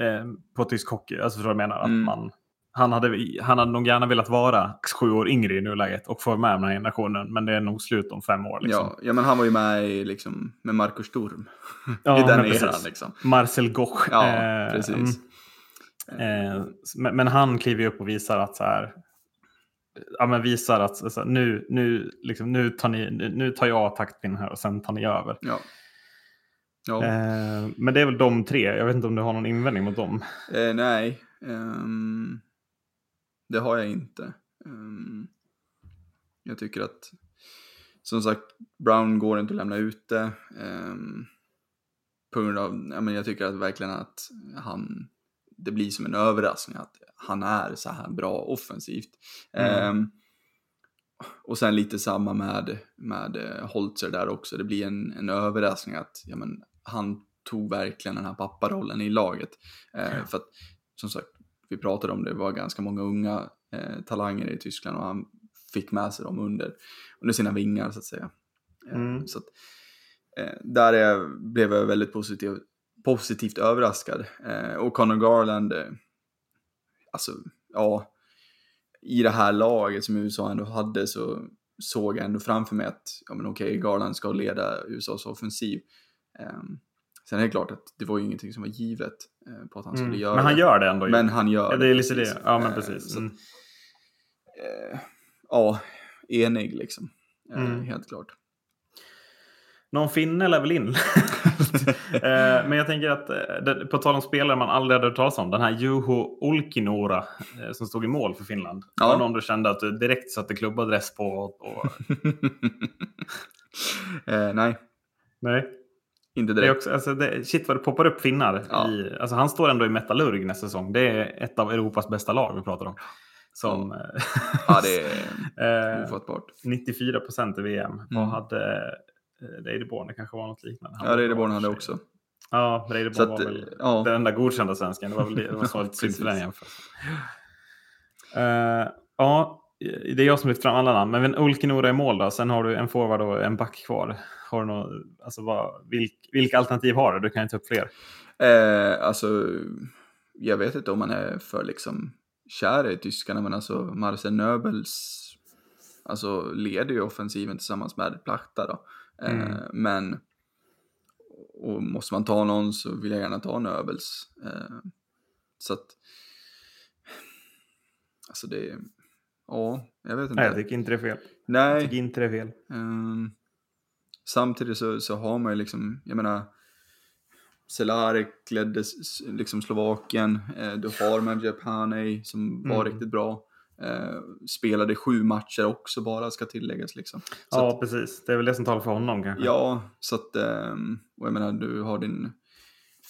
Speaker 1: eh, på tysk hockey. Alltså för jag menar att
Speaker 2: Mm.
Speaker 1: man, han, hade, han hade nog gärna velat vara sju år yngre i nuläget och få med den här generationen. Men det är nog slut om fem år. Liksom.
Speaker 2: Ja, ja, men han var ju med i, liksom, med Marcus Sturm.
Speaker 1: Ja,
Speaker 2: I den eran liksom.
Speaker 1: Marcel Goch.
Speaker 2: Ja,
Speaker 1: eh,
Speaker 2: precis.
Speaker 1: mm. Eh, men, men han kliver ju upp och visar att så här, ja, men visar att alltså, nu, nu, liksom, nu, tar ni, nu, nu tar jag taktpinnen här och sen tar ni över.
Speaker 2: Ja. Ja.
Speaker 1: Eh, men det är väl de tre. Jag vet inte om du har någon invändning mot dem.
Speaker 2: Eh, nej, ehm, det har jag inte. Ehm, jag tycker att, som sagt, Brown går inte att lämna ute. Um, på grund av, ja, men jag tycker att verkligen att han, det blir som en överraskning att han är så här bra offensivt.
Speaker 1: Mm.
Speaker 2: Ehm, och sen lite samma med, med eh, Holzer där också. Det blir en, en överraskning att ja, men, han tog verkligen den här papparollen i laget. Eh, för att, som sagt, vi pratade om det, det var ganska många unga eh, talanger i Tyskland och han fick med sig dem under, under sina vingar så att säga. Eh,
Speaker 1: Mm.
Speaker 2: Så att, eh, där är, blev jag väldigt positiv, positivt överraskad. Eh, och Conor Garland, eh, alltså, ja, i det här laget som USA ändå hade så såg jag ändå framför mig att, ja men okej, Garland ska leda USAs offensiv. Um, sen är det klart att det var ju ingenting som var givet eh, på att han skulle
Speaker 1: Mm.
Speaker 2: göra
Speaker 1: Men han
Speaker 2: det.
Speaker 1: gör det ändå.
Speaker 2: Men han gör
Speaker 1: ja, det är lite det. Ja, men
Speaker 2: Eh,
Speaker 1: precis.
Speaker 2: att,
Speaker 1: Mm.
Speaker 2: eh, ja, enig liksom. Eh,
Speaker 1: Mm.
Speaker 2: Helt klart.
Speaker 1: Någon finne lär väl in. Eh, Men jag tänker att, eh, på tal om spelare man aldrig hade hört talas om, den här Juho Olkinuora eh, som stod i mål för Finland.
Speaker 2: Ja.
Speaker 1: Var någon du kände att du direkt satte klubbadress på? Och, och...
Speaker 2: eh, nej,
Speaker 1: Nej.
Speaker 2: inte
Speaker 1: Det är
Speaker 2: direkt.
Speaker 1: också, alltså det, shit vad det poppar upp finnar.
Speaker 2: Ja.
Speaker 1: I, alltså han står ändå i Metallurg nästa säsong. Det är ett av Europas bästa lag vi pratar om. Som eh,
Speaker 2: Ja, det är ofattbart.
Speaker 1: 94 procent i VM.
Speaker 2: Mm.
Speaker 1: hade eh, Reideborn? Det kanske var något liknande. Han
Speaker 2: Ja, Reideborn hade också.
Speaker 1: Ja, Reideborn var väl
Speaker 2: ja.
Speaker 1: den enda godkända svensken. Det var väl det, det var så
Speaker 2: Ja,
Speaker 1: lite synd för den jämförelsen. Eh, ja, det är jag som lyft fram alla namn. Men Olkinora i mål då. Sen har du en forward och en back kvar. Har du något, alltså vad, vilk, vilka alternativ har du? Du kan ju ta upp fler.
Speaker 2: Eh, alltså, jag vet inte om man är för liksom kär i tyskarna, men alltså Marcel Nöbels alltså, leder ju offensiven tillsammans med Plachta då. Eh,
Speaker 1: Mm.
Speaker 2: Men, och måste man ta någon så vill jag gärna ta Nöbels. Eh, så att, alltså det, ja, jag vet inte.
Speaker 1: Nej, jag tycker inte det är fel. Jag
Speaker 2: Nej,
Speaker 1: tycker inte det är fel.
Speaker 2: Ehm, samtidigt så, så har man ju liksom, jag menar, Celarek ledde liksom Slovakien, eh, du har Haney som var
Speaker 1: Mm.
Speaker 2: riktigt bra. Eh, spelade sju matcher också bara, ska tilläggas liksom. Så
Speaker 1: Ja,
Speaker 2: att,
Speaker 1: precis. Det är väl det som talar för honom kanske.
Speaker 2: ja, så att, ehm, och jag menar, du har din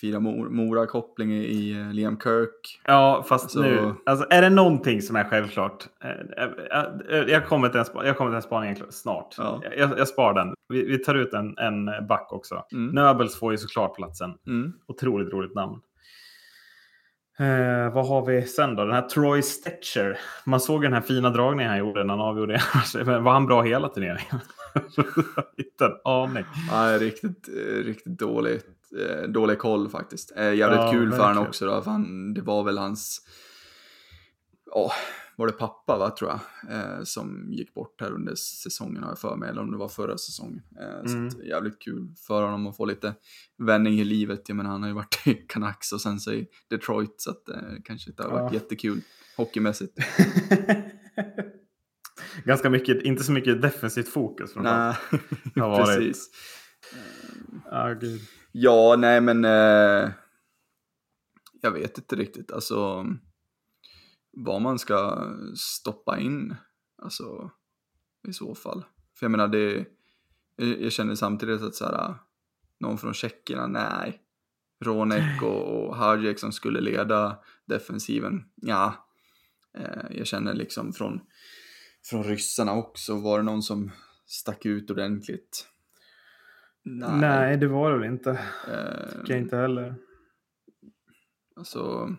Speaker 2: fira Mor- Mora-koppling i, eh, Liam Kirk.
Speaker 1: Ja, fast
Speaker 2: Alltså-
Speaker 1: nu. Alltså, är det någonting som är självklart? Eh, eh, eh, Jag kommer till en, spa- jag kommer till en spaning snart.
Speaker 2: Ja.
Speaker 1: Jag, jag sparar den. Vi, vi tar ut en, en back också.
Speaker 2: Mm.
Speaker 1: Nöbels får ju såklart platsen.
Speaker 2: Mm.
Speaker 1: Otroligt roligt namn. Eh, vad har vi sen då? Den här Troy Stetcher. Man såg den här fina dragningen han gjorde när han avgjorde. Var han bra hela turneringen? Inte en aning.
Speaker 2: Ja, riktigt, eh, riktigt dåligt, eh, dålig koll faktiskt. Eh, jävligt
Speaker 1: Ja,
Speaker 2: kul för han också då, för han, det var väl hans, ja, var det pappa va, tror jag, eh, som gick bort här under säsongen har jag för mig, eller om det var förra säsongen. Eh,
Speaker 1: Mm.
Speaker 2: Så jävligt kul för honom att få lite vändning i livet. Jag menar, han har ju varit i Canucks och sen så i Detroit, så att eh, kanske inte har varit
Speaker 1: Ja.
Speaker 2: jättekul hockeymässigt.
Speaker 1: Ganska mycket, inte så mycket defensivt fokus. Från honom.
Speaker 2: Nej, precis.
Speaker 1: Ah.
Speaker 2: Ja, nej men eh, jag vet inte riktigt alltså vad man ska stoppa in alltså i så fall. För jag menar det, jag känner samtidigt att så här, någon från tjeckerna? Nej. Ronek och, och Hajek som skulle leda defensiven? Ja. Eh, jag känner liksom från, från ryssarna också, var det någon som stack ut ordentligt?
Speaker 1: Nej, Nej det var det väl inte.
Speaker 2: Eh,
Speaker 1: Tycker jag inte heller.
Speaker 2: Alltså,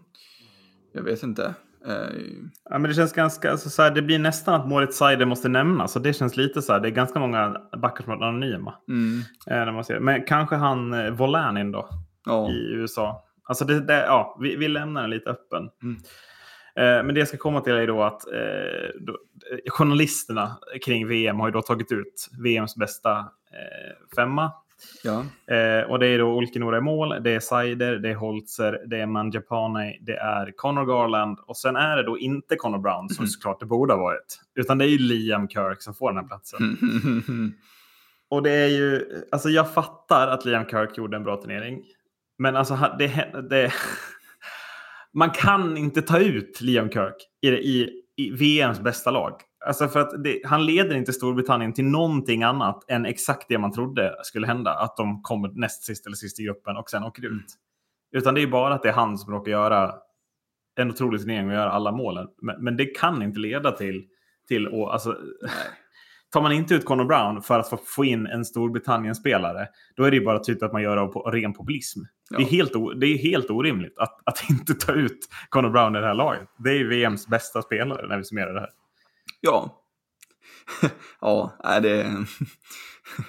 Speaker 2: jag vet inte. Eh,
Speaker 1: Ja, men det känns ganska, alltså, så här, det blir nästan att Moritz Seider måste nämnas. Det känns lite så här, det är ganska många backar som är anonyma.
Speaker 2: mm,
Speaker 1: Eh, när man ser. Men kanske han eh, Volanin då,
Speaker 2: ja.
Speaker 1: i USA. Alltså det, det, ja, vi, vi lämnar den lite öppen.
Speaker 2: Mm.
Speaker 1: Eh, men det jag ska komma till är då att eh, då, journalisterna kring VM har ju då tagit ut VMs bästa eh, femma.
Speaker 2: Ja.
Speaker 1: Eh, och det är då Olkinora i mål, det är Seider, det är Holzer, det är Manjapane, det är Connor Garland och sen är det då inte Connor Brown som
Speaker 2: Mm.
Speaker 1: såklart det borde ha varit. Utan det är ju Liam Kirk som får den här platsen.
Speaker 2: Mm.
Speaker 1: Och det är ju, alltså jag fattar att Liam Kirk gjorde en bra turnering. Men alltså det, det, man kan inte ta ut Liam Kirk i, i, i VMs bästa lag. Alltså för att det, han leder inte Storbritannien till någonting annat än exakt det man trodde skulle hända. Att de kommer näst sist eller sist i gruppen och sen åker ut.
Speaker 2: Mm.
Speaker 1: Utan det är bara att det är han som råkar göra en otrolig turnering och göra alla målen. Men, men det kan inte leda till, till och, alltså, tar man inte ut Conor Brown för att få, in en Storbritannien-spelare, då är det ju bara typ att man gör av på, ren populism.
Speaker 2: Ja.
Speaker 1: Det, är helt det är helt orimligt att, att inte ta ut Conor Brown i det här laget. Det är VMs bästa spelare när vi summerar det här.
Speaker 2: Ja. ja, det är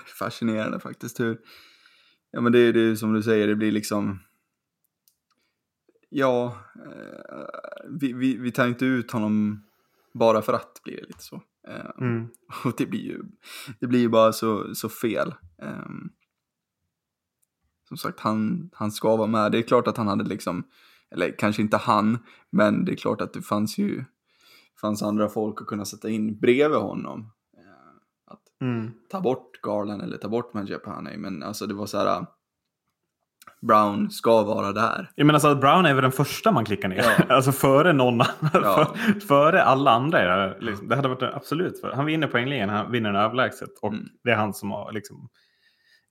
Speaker 2: fascinerande faktiskt hur... Ja, men det är är som du säger, det blir liksom... Ja, eh, vi, vi, vi tar inte ut honom bara för att blir det lite så. Eh,
Speaker 1: Mm.
Speaker 2: Och det blir ju, det blir ju bara så, så fel. Ehm, som sagt, han, han ska vara med. Det är klart att han hade liksom, eller kanske inte han, men det är klart att det fanns ju fanns andra folk att kunna sätta in bredvid honom. Eh, att
Speaker 1: Mm.
Speaker 2: ta bort Garland eller ta bort Manjapane, men alltså det var så här. Brown ska vara där.
Speaker 1: Jag menar alltså att Brown är väl den första man klickar ner.
Speaker 2: Ja.
Speaker 1: alltså före någon annan.
Speaker 2: Ja.
Speaker 1: För, före alla andra. Liksom. Det hade varit en- absolut. För. Han vinner poängligan, han vinner den överlägset. Och
Speaker 2: Mm.
Speaker 1: det är han som har liksom,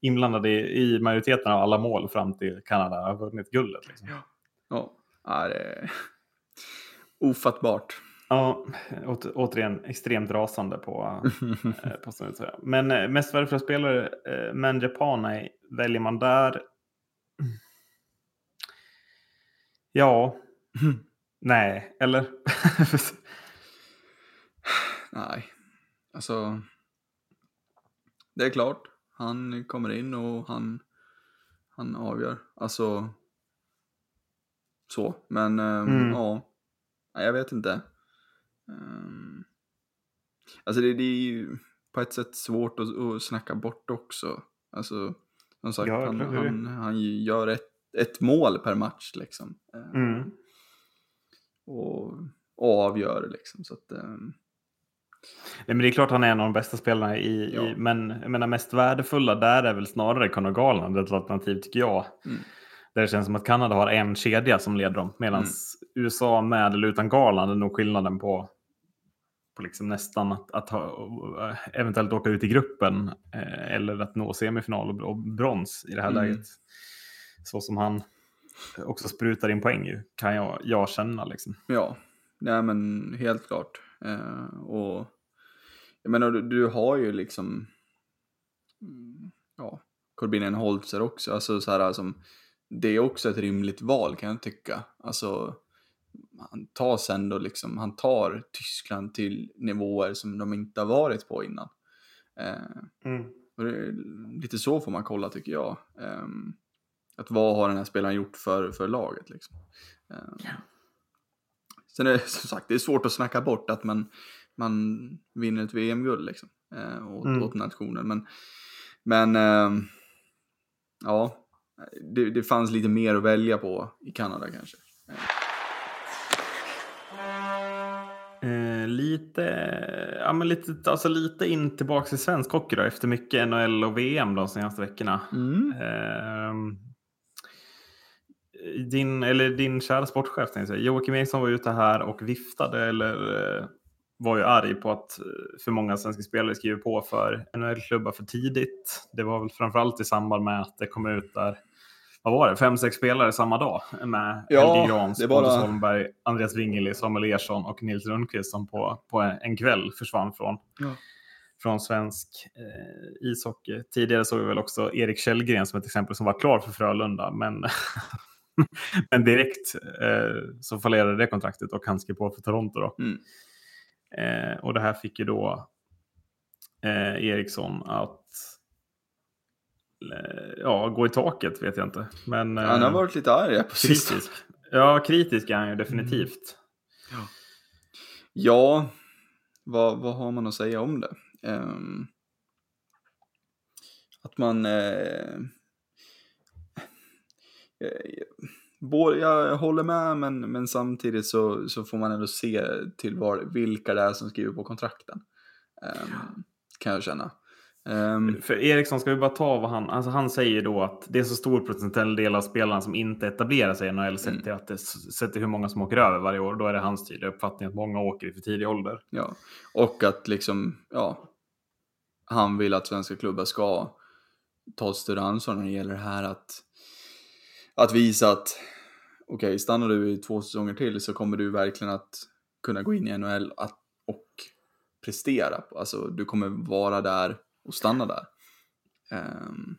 Speaker 1: inblandad i, i majoriteten av alla mål fram till Kanada har vunnit guldet. Liksom.
Speaker 2: Ja, ja det är ofattbart.
Speaker 1: Ja, åter, återigen extremt rasande på, eh, på sånt sätt. Men eh, mest värdefulla spelare, eh, Manjapane, väljer man där? Ja, nej, eller?
Speaker 2: Nej, alltså. Det är klart, han kommer in och han, han avgör. Alltså. Så, men ehm,
Speaker 1: Mm.
Speaker 2: ja. Nej, jag vet inte. Ehm, alltså det, det är ju på ett sätt svårt att, att snacka bort också. Alltså, som sagt,
Speaker 1: Ja,
Speaker 2: han, han, han gör ett, ett mål per match liksom. Ehm,
Speaker 1: Mm.
Speaker 2: och, och avgör liksom. Så att, ehm,
Speaker 1: Nej, men det är klart han är en av de bästa spelarna i,
Speaker 2: Ja.
Speaker 1: i men jag menar mest värdefulla där är väl snarare Conor Garland ett alternativ tycker jag.
Speaker 2: Mm.
Speaker 1: Där det känns som att Kanada har en kedja som leder dem medan
Speaker 2: Mm.
Speaker 1: USA med eller utan Garland är nog skillnaden på, på liksom nästan att, att ha, eventuellt åka ut i gruppen eh, eller att nå semifinal och, och brons i det här
Speaker 2: Mm.
Speaker 1: läget. Så som han också sprutar in poäng ju, kan jag, jag känna. Liksom.
Speaker 2: Ja, nej men helt klart. Eh, och jag menar, du, du har ju liksom, ja, Corbinian Holzer också, alltså så här som, det är också ett rimligt val kan jag tycka. Alltså, han tar sen då liksom, han tar Tyskland till nivåer som de inte har varit på innan. Eh, och det är lite så får man kolla tycker jag. Ehm, att vad har den här spelaren gjort för, för laget liksom. Ehm, Sen är det som sagt, det är svårt att snacka bort att man, man vinner ett VM-guld liksom. Eh, åt,
Speaker 1: Mm.
Speaker 2: åt nationen. Men, men ehm, ja, det, det fanns lite mer att välja på i Kanada kanske.
Speaker 1: Lite, ja, men lite, alltså lite in tillbaka till svensk hockey då, efter mycket NHL och VM de senaste veckorna.
Speaker 2: Mm.
Speaker 1: Ehm, din, eller din kära sportchef, jag. Joakim Eriksson var ute här och viftade eller eh, var ju arg på att eh, för många svenska spelare skriver på för NHL-klubbar för tidigt. Det var väl framförallt i samband med att det kom ut där, vad var det, fem, sex spelare samma dag med
Speaker 2: Ja,
Speaker 1: Helge Grans,
Speaker 2: bara-
Speaker 1: Pontus Holmberg, Andreas Wingeli, Samuel Ersson och Nils Lundqvist som på, på en kväll försvann från,
Speaker 2: Ja.
Speaker 1: från svensk eh, ishockey. Tidigare såg vi väl också Erik Källgren som ett exempel som var klar för Frölunda, men, men direkt eh, så fallerade det kontraktet och han skrev på för Toronto. Då.
Speaker 2: Mm.
Speaker 1: Eh, och det här fick ju då eh, Eriksson att ja, gå i taket, vet jag inte. Men,
Speaker 2: Han har
Speaker 1: eh,
Speaker 2: varit lite arg här på
Speaker 1: kritisk. Ja, kritisk är han ju definitivt.
Speaker 2: Ja, vad, vad har man att säga om det? Ehm, att man... Eh, eh, både, jag håller med, men, men samtidigt så, så får man ändå se till var, vilka det är som skriver på kontrakten. Ehm, Kan jag känna. Ehm,
Speaker 1: För Eriksson ska vi bara ta vad han, alltså han säger då att det är så stor procentuell del av spelarna som inte etablerar sig i NHL sett
Speaker 2: Mm.
Speaker 1: till att det sett till hur många som åker över varje år. Då är det hans tydliga uppfattning att många åker i för tidig ålder.
Speaker 2: Ja, och att liksom, ja, han vill att svenska klubbar ska ta ett större ansvar när det gäller det här att, att visa att okej, stannar du i två säsonger till så kommer du verkligen att kunna gå in i NHL att, och prestera. Alltså, du kommer vara där och stanna där. Ehm,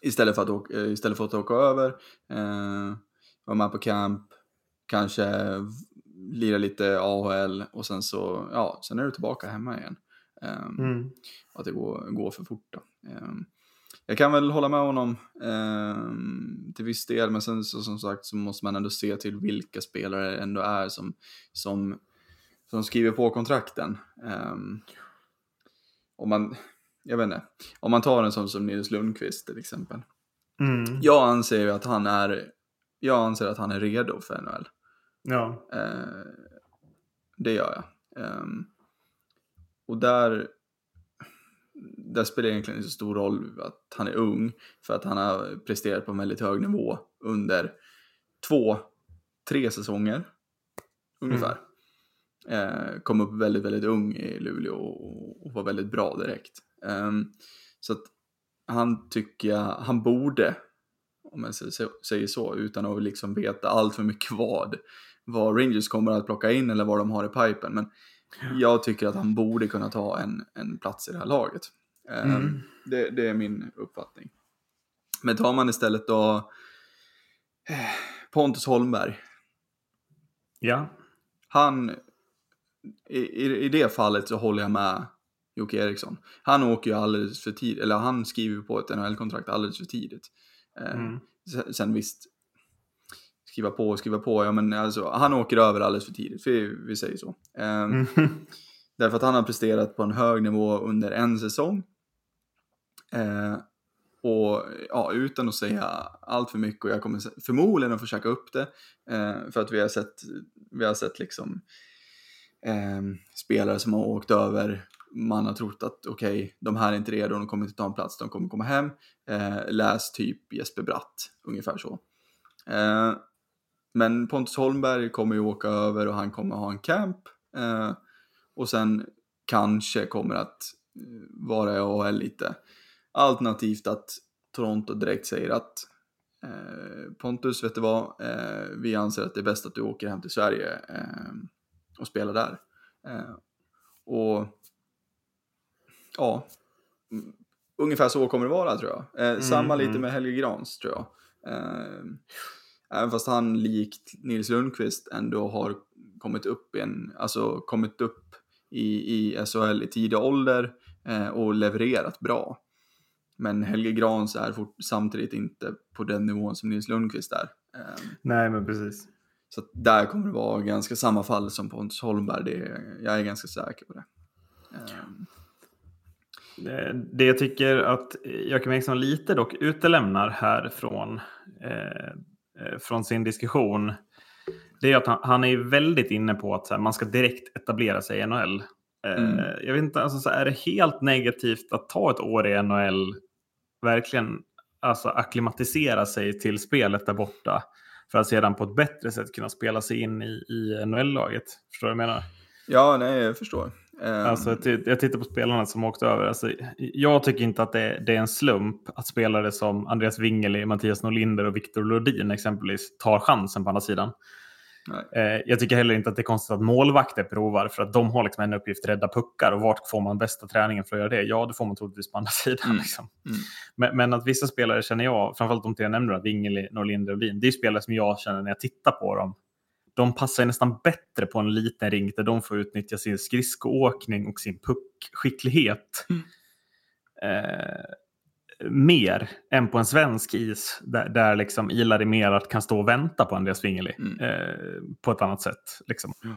Speaker 2: istället, för att åka, eh, istället för att åka över, uh, vara med på camp, kanske lira lite AHL och sen så, ja, sen är du tillbaka hemma igen. Ehm, och att det går, går för fort då. Ehm, jag kan väl hålla med honom ehm, till viss del, men sen så, som sagt så måste man ändå se till vilka spelare det ändå är som, som, som skriver på kontrakten. Um, om man, jag vet inte, om man tar en sån som Nils Lundqvist till exempel.
Speaker 1: Mm.
Speaker 2: Jag anser ju att han är, jag anser att han är redo för NHL.
Speaker 1: Ja.
Speaker 2: Eh, det gör jag. Ehm, och där, där spelar det egentligen inte så stor roll att han är ung, för att han har presterat på en väldigt hög nivå under två, tre säsonger ungefär. Eh, kom upp väldigt, väldigt ung i Luleå och, var väldigt bra direkt. Ehm, så att han tycker jag, han borde, om jag säger- säger så, utan att liksom veta allt för mycket vad, vad Rangers kommer att plocka in eller vad de har i pipen. Men jag tycker att han borde kunna ta en, en plats i det här laget. Ehm,
Speaker 1: Mm.
Speaker 2: det, det är min uppfattning. Men tar man istället då eh, Pontus Holmberg.
Speaker 1: Ja.
Speaker 2: Han, i, i, i det fallet så håller jag med Jocke Eriksson. Han åker ju alldeles för tidigt, eller han skriver på ett NHL-kontrakt alldeles för tidigt. Eh,
Speaker 1: Mm.
Speaker 2: sen, sen visst, skriva på och skriva på, ja men alltså han åker över alldeles för tidigt, vi, vi säger så. Eh,
Speaker 1: Mm.
Speaker 2: Därför att han har presterat på en hög nivå under en säsong. Eh, och ja, utan att säga allt för mycket och jag kommer förmodligen att försöka upp det. Eh, för att vi har sett, vi har sett liksom eh, spelare som har åkt över. Man har trott att okej, de här är inte redo, de kommer inte ta en plats, de kommer komma hem. Eh, läs typ Jesper Bratt, ungefär så. Eh, men Pontus Holmberg kommer ju åka över och han kommer ha en camp. Eh, och sen kanske kommer att eh, vara i AHL lite. Alternativt att Toronto direkt säger att eh, Pontus, vet du vad? Eh, vi anser att det är bäst att du åker hem till Sverige ehm, och spelar där. Eh, och ja, mm, ungefär så kommer det vara tror jag. Eh, samma
Speaker 1: Mm,
Speaker 2: lite
Speaker 1: mm.
Speaker 2: med Helge Grans tror jag. Eh, även fast han likt Nils Lundqvist ändå har kommit upp i en, alltså kommit upp i, i SHL i tidig ålder och levererat bra. Men Helge Grans är fort, samtidigt inte på den nivån som Nils Lundqvist är.
Speaker 1: Nej, men precis.
Speaker 2: Så där kommer det vara ganska samma fall som Pontus Holmberg, det är, jag är ganska säker på det. Eh,
Speaker 1: Eh, Det jag tycker att Joakim Eriksson lite dock utelämnar här från, eh, eh, från sin diskussion. Det är att han, han är väldigt inne på att här, man ska direkt etablera sig i NHL. Eh,
Speaker 2: Mm.
Speaker 1: Jag vet inte, alltså, så här, är det helt negativt att ta ett år i NHL, verkligen alltså, akklimatisera sig till spelet där borta, för att sedan på ett bättre sätt kunna spela sig in i, i NHL-laget? Förstår du vad jag menar?
Speaker 2: Ja, nej, jag förstår. Um,
Speaker 1: Alltså, jag tittar på spelarna som åkte över. Alltså, jag tycker inte att det, det är en slump att spelare som Andreas Wingeli, Mattias Norlinder och Viktor Lodin exempelvis tar chansen på andra sidan. Eh, jag tycker heller inte att det är konstigt att målvakter provar för att de har liksom en uppgift, rädda puckar. Och vart får man bästa träningen för att göra det? Ja, det får man troligtvis på andra sidan.
Speaker 2: Mm.
Speaker 1: Liksom.
Speaker 2: Mm.
Speaker 1: Men, men, att vissa spelare känner jag, framförallt de jag nämnde, Wingeli, Norlinder och Lodin, det är spelare som jag känner när jag tittar på dem de passar nästan bättre på en liten rink där de får utnyttja sin skridskoåkning och sin puckskicklighet. Mm. Eh, mer än på en svensk is där, där liksom Ilari Merat kan stå och vänta på Andreas Wingeli mm. eh, på ett annat sätt. Liksom. Mm.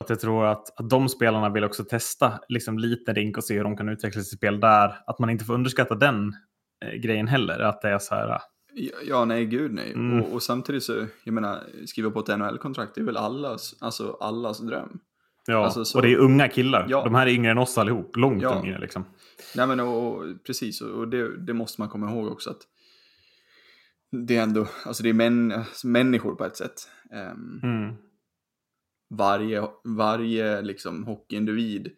Speaker 1: Att jag tror att, att de spelarna vill också testa liksom, liten rink och se hur de kan utveckla sitt spel där. Att man inte får underskatta den eh, grejen heller. Att det är så här,
Speaker 2: Ja, nej, gud nej. Mm. Och, och, samtidigt så, jag menar, skriva på ett NHL-kontrakt, det är väl allas, alltså allas dröm.
Speaker 1: Ja,
Speaker 2: alltså,
Speaker 1: så, och det är unga killar. Ja. De här är yngre än oss allihop, långt ja. yngre liksom.
Speaker 2: Nej men och, och precis, och det, det, måste man komma ihåg också att det är ändå, alltså det är män, alltså människor på ett sätt. Um, mm. Varje, varje liksom hockeyindivid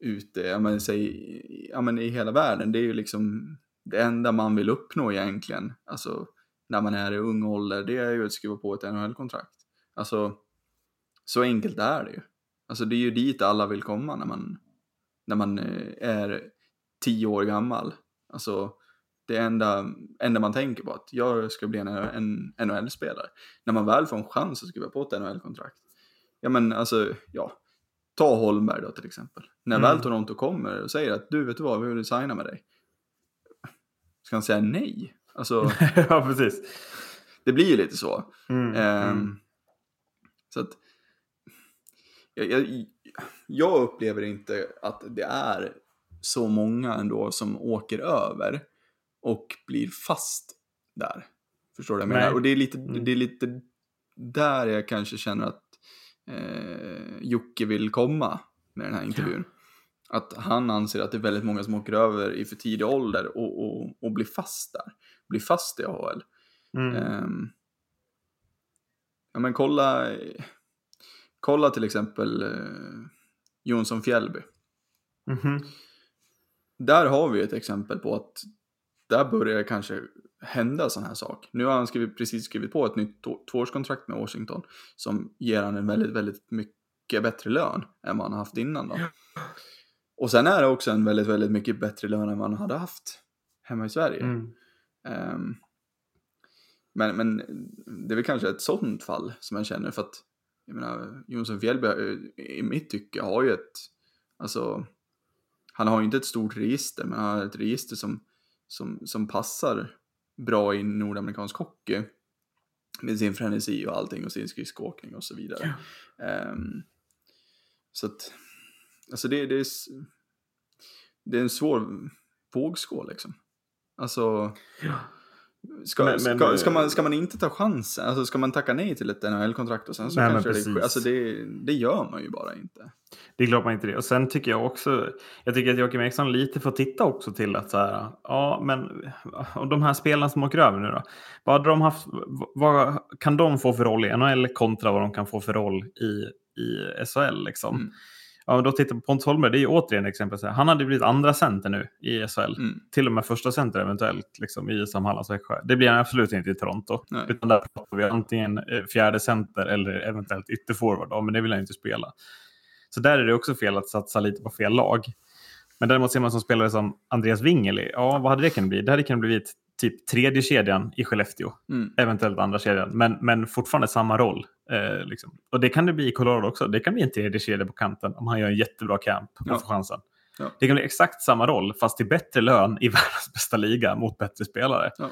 Speaker 2: ute, ja men, säg, ja men i hela världen, det är ju liksom det enda man vill uppnå egentligen, alltså när man är i ung ålder, det är ju att skriva på ett NHL-kontrakt. Alltså, så enkelt är det ju. Alltså det är ju dit alla vill komma när man, när man eh, är tio år gammal. Alltså det enda, enda man tänker på att jag ska bli en, en NHL-spelare. När man väl får en chans att skriva på ett NHL-kontrakt. Ja men alltså, ja. Ta Holmberg då till exempel. När mm. väl Toronto kommer och säger att du vet du vad, vi vill signa med dig. Ska han säga nej? Alltså,
Speaker 1: ja, precis.
Speaker 2: Det blir ju lite så.
Speaker 1: Mm,
Speaker 2: um, mm. Så att jag, jag, jag, upplever inte att det är så många ändå som åker över och blir fast där. Förstår du vad jag menar? Och det är, lite, mm. det är lite där jag kanske känner att eh, Jocke vill komma med den här intervjun. Ja att han anser att det är väldigt många som åker över i för tidig ålder och, och, och blir fast där. Blir fast i AHL.
Speaker 1: Mm. Um,
Speaker 2: ja men kolla, kolla till exempel uh, Jonsson Fjällby.
Speaker 1: Mm -hmm.
Speaker 2: Där har vi ett exempel på att där börjar det kanske hända sån här sak. Nu har han skrivit, precis skrivit på ett nytt tvåårskontrakt med Washington som ger han en väldigt, väldigt mycket bättre lön än vad han har haft innan då. Och sen är det också en väldigt, väldigt mycket bättre lön än man hade haft hemma i Sverige.
Speaker 1: Mm.
Speaker 2: Um, men, men det är väl kanske ett sådant fall som jag känner för att jag menar, Jonsson Fjällby i mitt tycke har ju ett, alltså, han har ju inte ett stort register, men han har ett register som, som, som passar bra i nordamerikansk hockey. Med sin frenesi och allting och sin skridskoåkning och så vidare. Ja. Um, så att Alltså det, det, är, det är en svår vågskål liksom. Alltså,
Speaker 1: ja.
Speaker 2: Ska, men, ska, men, ska, man, ska man inte ta chansen? Alltså ska man tacka nej till ett NHL-kontrakt och sen så nej, kanske det, alltså det, det gör man ju bara inte.
Speaker 1: Det är klart man inte det. Och sen tycker jag också, jag tycker att Joakim Eriksson lite får titta också till att så här, ja men, och de här spelarna som åker över nu då, vad hade de haft, vad kan de få för roll i NHL kontra vad de kan få för roll i, i SHL liksom? Mm. Ja, då tittar på Pontus Holmberg, det är ju återigen exempel. Han hade blivit andra center nu i SHL.
Speaker 2: Mm.
Speaker 1: Till och med första center eventuellt liksom, i Sam Hallands Växjö. Det blir han absolut inte i Toronto.
Speaker 2: Nej.
Speaker 1: Utan där pratar vi antingen eh, fjärde center eller eventuellt ytterforward. Ja, men det vill han inte spela. Så där är det också fel att satsa lite på fel lag. Men däremot ser man som spelare som Andreas Wingeli. Ja, vad hade det kunnat bli? Det hade kunnat bli typ tredje kedjan i Skellefteå.
Speaker 2: Mm.
Speaker 1: Eventuellt andra kedjan. Men, men fortfarande samma roll. Eh, liksom. Och det kan det bli i Colorado också. Det kan bli en tredje kedja på kanten om han gör en jättebra camp och ja. får chansen.
Speaker 2: Ja.
Speaker 1: Det kan bli exakt samma roll fast till bättre lön i världens bästa liga mot bättre spelare.
Speaker 2: Ja.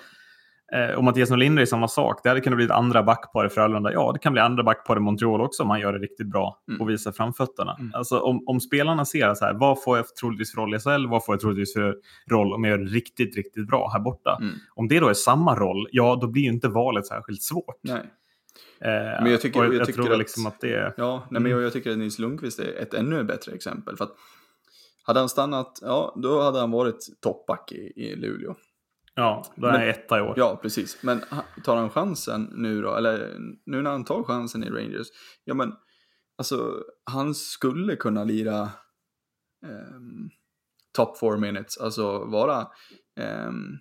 Speaker 1: Eh, och Mattias Norlinder är samma sak. Det hade kunnat bli ett andra backpar i Frölunda. Ja, det kan bli andra backpar i Montreal också om han gör det riktigt bra mm. och visar framfötterna. Mm. Alltså, om, om spelarna ser så här, vad får jag troligtvis för roll i SHL? Vad får jag troligtvis för roll om jag gör det riktigt, riktigt bra här borta?
Speaker 2: Mm.
Speaker 1: Om det då är samma roll, ja, då blir ju inte valet särskilt svårt.
Speaker 2: Nej.
Speaker 1: Eh, men jag tycker, jag, jag tycker tror att, liksom att det är...
Speaker 2: Ja, nej, men jag, jag tycker att Nils Lundqvist är ett ännu bättre exempel. För att hade han stannat, ja, då hade han varit toppback i, i Luleå.
Speaker 1: Ja, då är han etta i år.
Speaker 2: Ja, precis. Men tar han chansen nu då, eller nu när han tar chansen i Rangers, ja men alltså han skulle kunna lira um, top four minutes, alltså vara um,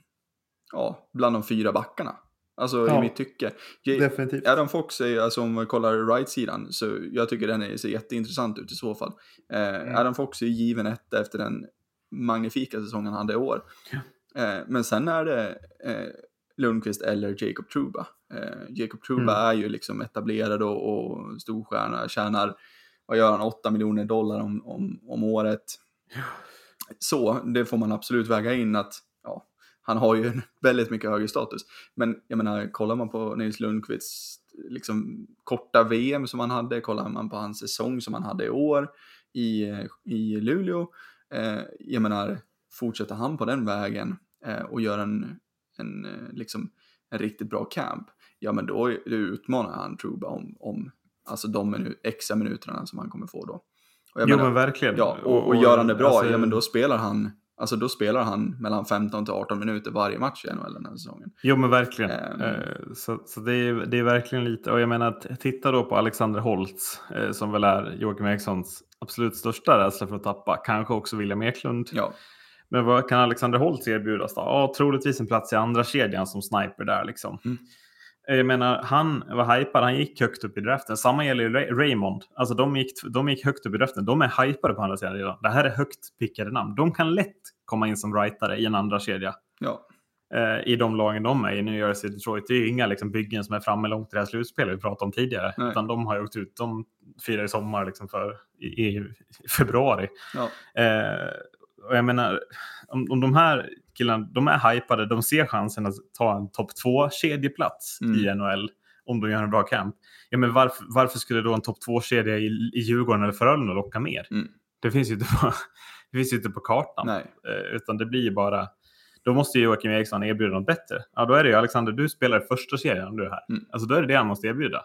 Speaker 2: ja, bland de fyra backarna. Alltså
Speaker 1: Ja.
Speaker 2: i mitt tycke.
Speaker 1: Definitivt.
Speaker 2: Adam Fox är, alltså om man kollar right-sidan, så jag tycker den är, ser jätteintressant ut i så fall. Eh,
Speaker 1: Mm.
Speaker 2: Adam Fox är given ett efter den magnifika säsongen han hade i år. Eh, men sen är det eh, Lundqvist eller Jacob Truba. Eh, Jacob Truba
Speaker 1: Mm.
Speaker 2: är ju liksom etablerad och, och storstjärna, tjänar, vad gör han, 8 miljoner dollar om, om, om året. Så, det får man absolut väga in att ja, han har ju väldigt mycket högre status. Men jag menar, kollar man på Nils Lundqvists liksom, korta VM som han hade, kollar man på hans säsong som han hade i år i, i Luleå, eh, jag menar, fortsätter han på den vägen eh, och gör en, en, eh, liksom, en riktigt bra camp, ja men då, då utmanar han Truba om, om alltså de minu extra minuterna som han kommer få då. Och jag
Speaker 1: Jo
Speaker 2: menar-
Speaker 1: men verkligen.
Speaker 2: Ja, och, och gör han det bra,
Speaker 1: alltså,
Speaker 2: ja men då spelar han, alltså då spelar han mellan 15 till 18 minuter varje match i NHL den här säsongen.
Speaker 1: Jo men verkligen. Eh, Så, så det, är, det är verkligen lite, och jag menar att titta då på Alexander Holtz eh, som väl är Joakim Erikssons absolut största rädsla för att tappa, kanske också William Eklund.
Speaker 2: Ja,
Speaker 1: Men vad kan Alexander Holtz erbjudas då? Ja, troligtvis en plats i andra kedjan som sniper där liksom.
Speaker 2: Mm.
Speaker 1: Jag menar, han var hypad, han gick högt upp i draften. Samma gäller ju Ray- Raymond. Alltså de gick, de gick högt upp i draften. De är hypade på andra sidan redan. Det här är högt pickade namn. De kan lätt komma in som rightare i en andra kedja
Speaker 2: ja,
Speaker 1: eh, i de lagen de är i, New Jersey, Detroit. Det är ju inga liksom, byggen som är framme långt i det här slutspelet vi pratade om tidigare.
Speaker 2: Nej.
Speaker 1: Utan de har ju åkt ut. De firar i sommar liksom för, i, i februari.
Speaker 2: ja,
Speaker 1: Eh, och jag menar, om, om de här killarna, de är hypade, de ser chansen att ta en topp två kedjeplats
Speaker 2: Mm.
Speaker 1: i NHL om de gör en bra camp. Ja, men varför, varför skulle då en topp två kedja i, i Djurgården eller Frölunda locka mer?
Speaker 2: Mm.
Speaker 1: Det finns ju inte på, det finns inte på kartan.
Speaker 2: nej,
Speaker 1: Eh, utan det blir ju bara, då måste ju Joakim Eriksson erbjuda något bättre. Ja, då är det ju Alexander, du spelar i första serien du är här.
Speaker 2: Mm.
Speaker 1: Alltså då är det det han måste erbjuda.